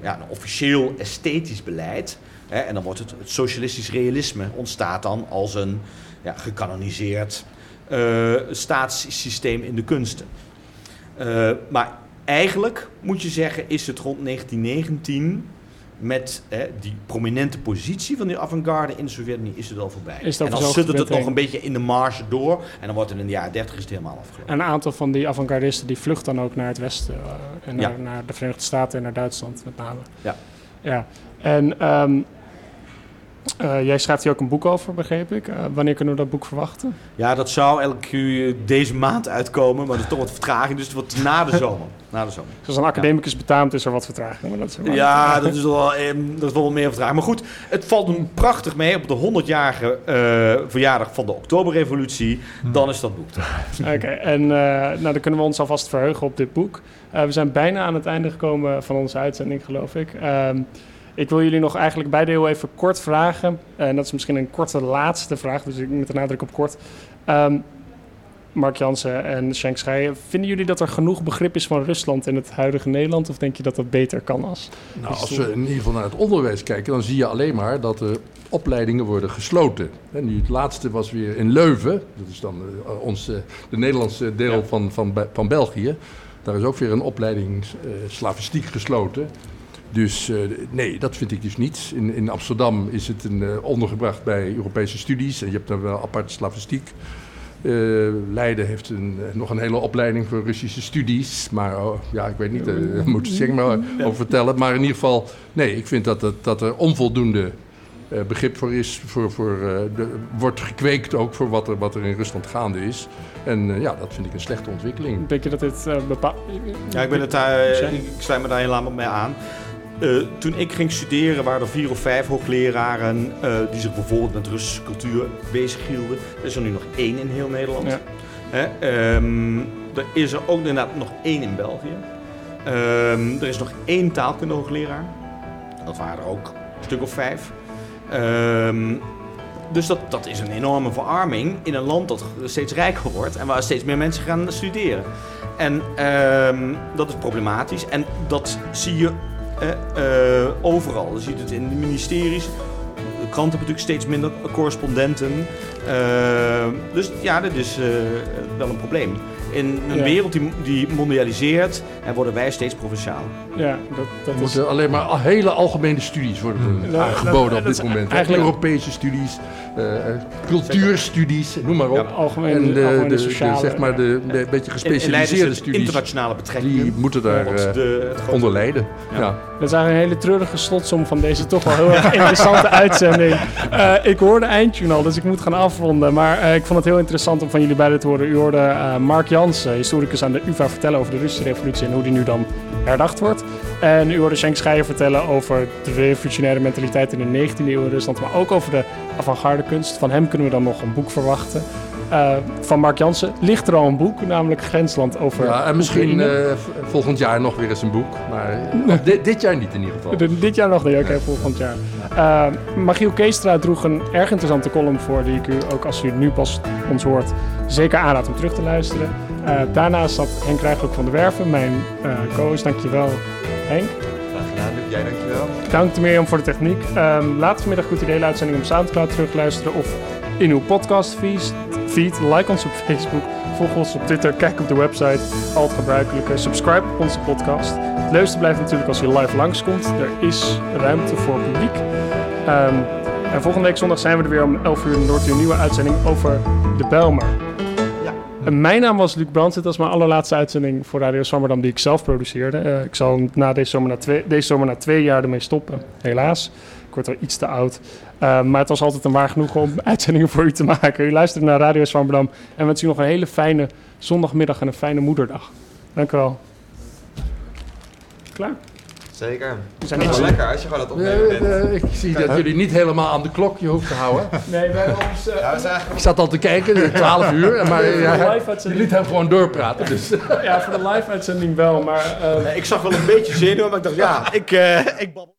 ja, een officieel esthetisch beleid. Hè, en dan wordt het, het socialistisch realisme ontstaat dan als een ja, gecanoniseerd uh, staatssysteem in de kunsten. Uh, maar eigenlijk moet je zeggen, is het rond 1919 met die prominente positie van die avant-garde in de Sovjet-Unie is het al voorbij. Is en dan zit het nog een beetje in de marge door en dan wordt het in de jaren 30 is het helemaal afgelopen. Een aantal van die avant-gardisten die vluchten dan ook naar het westen uh, en naar, naar, de Verenigde Staten en naar Duitsland met name. Ja. Ja. En um, uh, jij schrijft hier ook een boek over, begreep ik. Uh, wanneer kunnen we dat boek verwachten? Ja, dat zou elke deze maand uitkomen, maar er is toch wat vertraging, dus het wordt na de zomer. na de zomer. Zoals een academicus ja. betaamt is er wat vertraging. Maar dat is ja, dat is, wel, eh, dat is wel meer vertraging. Maar goed, het valt hem prachtig mee op de 100-jarige uh, verjaardag van de Oktoberrevolutie. Hmm. Dan is dat boek Oké, okay, en nou, dan kunnen we ons alvast verheugen op dit boek. we zijn bijna aan het einde gekomen van onze uitzending, geloof ik. Ehm, ik wil jullie nog eigenlijk beide heel even kort vragen. En dat is misschien een korte laatste vraag, dus ik met de nadruk op kort. Um, Mark Jansen en Shank Scheijen, vinden jullie dat er genoeg begrip is van Rusland in het huidige Nederland? Of denk je dat dat beter kan als? Nou, als we in ieder geval naar het onderwijs kijken, dan zie je alleen maar dat de opleidingen worden gesloten. En nu het laatste was weer in Leuven, dat is dan uh, ons, uh, de Nederlandse deel ja. van, van, van België. Daar is ook weer een opleiding uh, slavistiek gesloten. Dus uh, nee, dat vind ik dus niet. In, in Amsterdam is het een, uh, ondergebracht bij Europese studies. En je hebt dan wel aparte slavistiek. Uh, Leiden heeft een, nog een hele opleiding voor Russische studies. Maar oh, ja, ik weet niet, daar moet ik maar over vertellen. Maar in ieder geval, nee, ik vind dat, dat, dat er onvoldoende uh, begrip voor is. Voor, voor, uh, de, wordt gekweekt ook voor wat er, wat er in Rusland gaande is. En uh, ja, dat vind ik een slechte ontwikkeling. Denk je dat dit bepaalt... Ja, ik, ben het daar, ik sluit me daar helemaal mee aan. Uh, toen ik ging studeren waren er vier of vijf hoogleraren uh, die zich bijvoorbeeld met Russische cultuur bezighielden. Er is er nu nog één in heel Nederland. Ja. Um, er is er ook inderdaad nog één in België. Um, er is nog één taalkunde hoogleraar. Dat waren er ook een stuk of vijf. Um, dus dat, dat is een enorme verarming in een land dat steeds rijker wordt en waar steeds meer mensen gaan studeren. En dat is problematisch. En dat zie je overal. Je ziet het in de ministeries. De kranten hebben natuurlijk steeds minder correspondenten. Uh, dus ja, dat is wel een probleem. In een ja. wereld die, die mondialiseert, en worden wij steeds provinciaal. Ja, dat, dat er moeten alleen maar hele algemene studies worden hmm. aangeboden op dit moment. Eigenlijk... Europese studies, eh, cultuurstudies, noem maar op. Ja, algemeen, en de, de, de, sociale, zeg maar de, beetje gespecialiseerde studies, internationale betrekkingen. die moeten daar eh, onder lijden. Ja. Ja. Dat is eigenlijk een hele treurige slotsom van deze toch wel heel erg interessante uitzending. Eh, ik hoorde eindtune al, dus ik moet gaan afronden. Maar eh, ik vond het heel interessant om van jullie beiden te horen. U hoorde eh, Mark Jansen, historicus aan de UvA, vertellen over de Russische revolutie en hoe die nu dan herdacht wordt. En u hoorde Schenk Scheijer vertellen over de revolutionaire mentaliteit in de 19e eeuw in Rusland, maar ook over de avant-garde kunst. Van hem kunnen we dan nog een boek verwachten. Eh, van Mark Jansen ligt er al een boek, namelijk Grensland over Ja, en misschien eh, volgend jaar nog weer eens een boek. Maar di- dit jaar niet in ieder geval. De- Dit jaar nog niet, oké, volgend jaar. Eh Magiel Keestra droeg een erg interessante column voor, die ik u ook als u nu pas ons hoort, zeker aanraad om terug te luisteren. Eh, daarnaast zat Henk Rijgelijk van der Werven, mijn eh co-host. Dankjewel, Henk. Graag gedaan, Luc. Jij dankjewel. Dank Mirjam voor de techniek. Ehm laat vanmiddag goed idee de uitzending op Soundcloud terugluisteren of in uw podcast feed. feed. Like ons op Facebook, volg ons op Twitter, kijk op de website, al het gebruikelijke. Subscribe op onze podcast. Het leukste blijft natuurlijk als je live langskomt. Er is ruimte voor publiek. Ehm, en volgende week zondag zijn we er weer om 11 uur. Dan hoort u een nieuwe uitzending over de Bijlmer. En mijn naam was Luc Brandt. Dit was mijn allerlaatste uitzending voor Radio Zwammerdam die ik zelf produceerde. Eh, ik zal na deze, zomer na twee, deze zomer na jaar ermee stoppen, helaas. Ik word wel iets te oud. Eh, maar het was altijd een waar genoegen om uitzendingen voor u te maken. U luistert naar Radio Zwammerdam en wens u nog een hele fijne zondagmiddag en een fijne moederdag. Dank u wel. Klaar? Zeker. Het is niet wel lekker als je gewoon Eh, opnemen bent. eh, ik zie dat jullie niet helemaal aan de klokje hoeft te houden. Nee, hebben ons... eh, Ja, eigenlijk Ik zat al te kijken, 12 uur. Maar de ja, je liet hem gewoon doorpraten. Dus. ja, voor de live uitzending wel, maar... eh, Ik zag wel een beetje zenuwen, maar ik dacht, ja, ik, eh, ik babbel.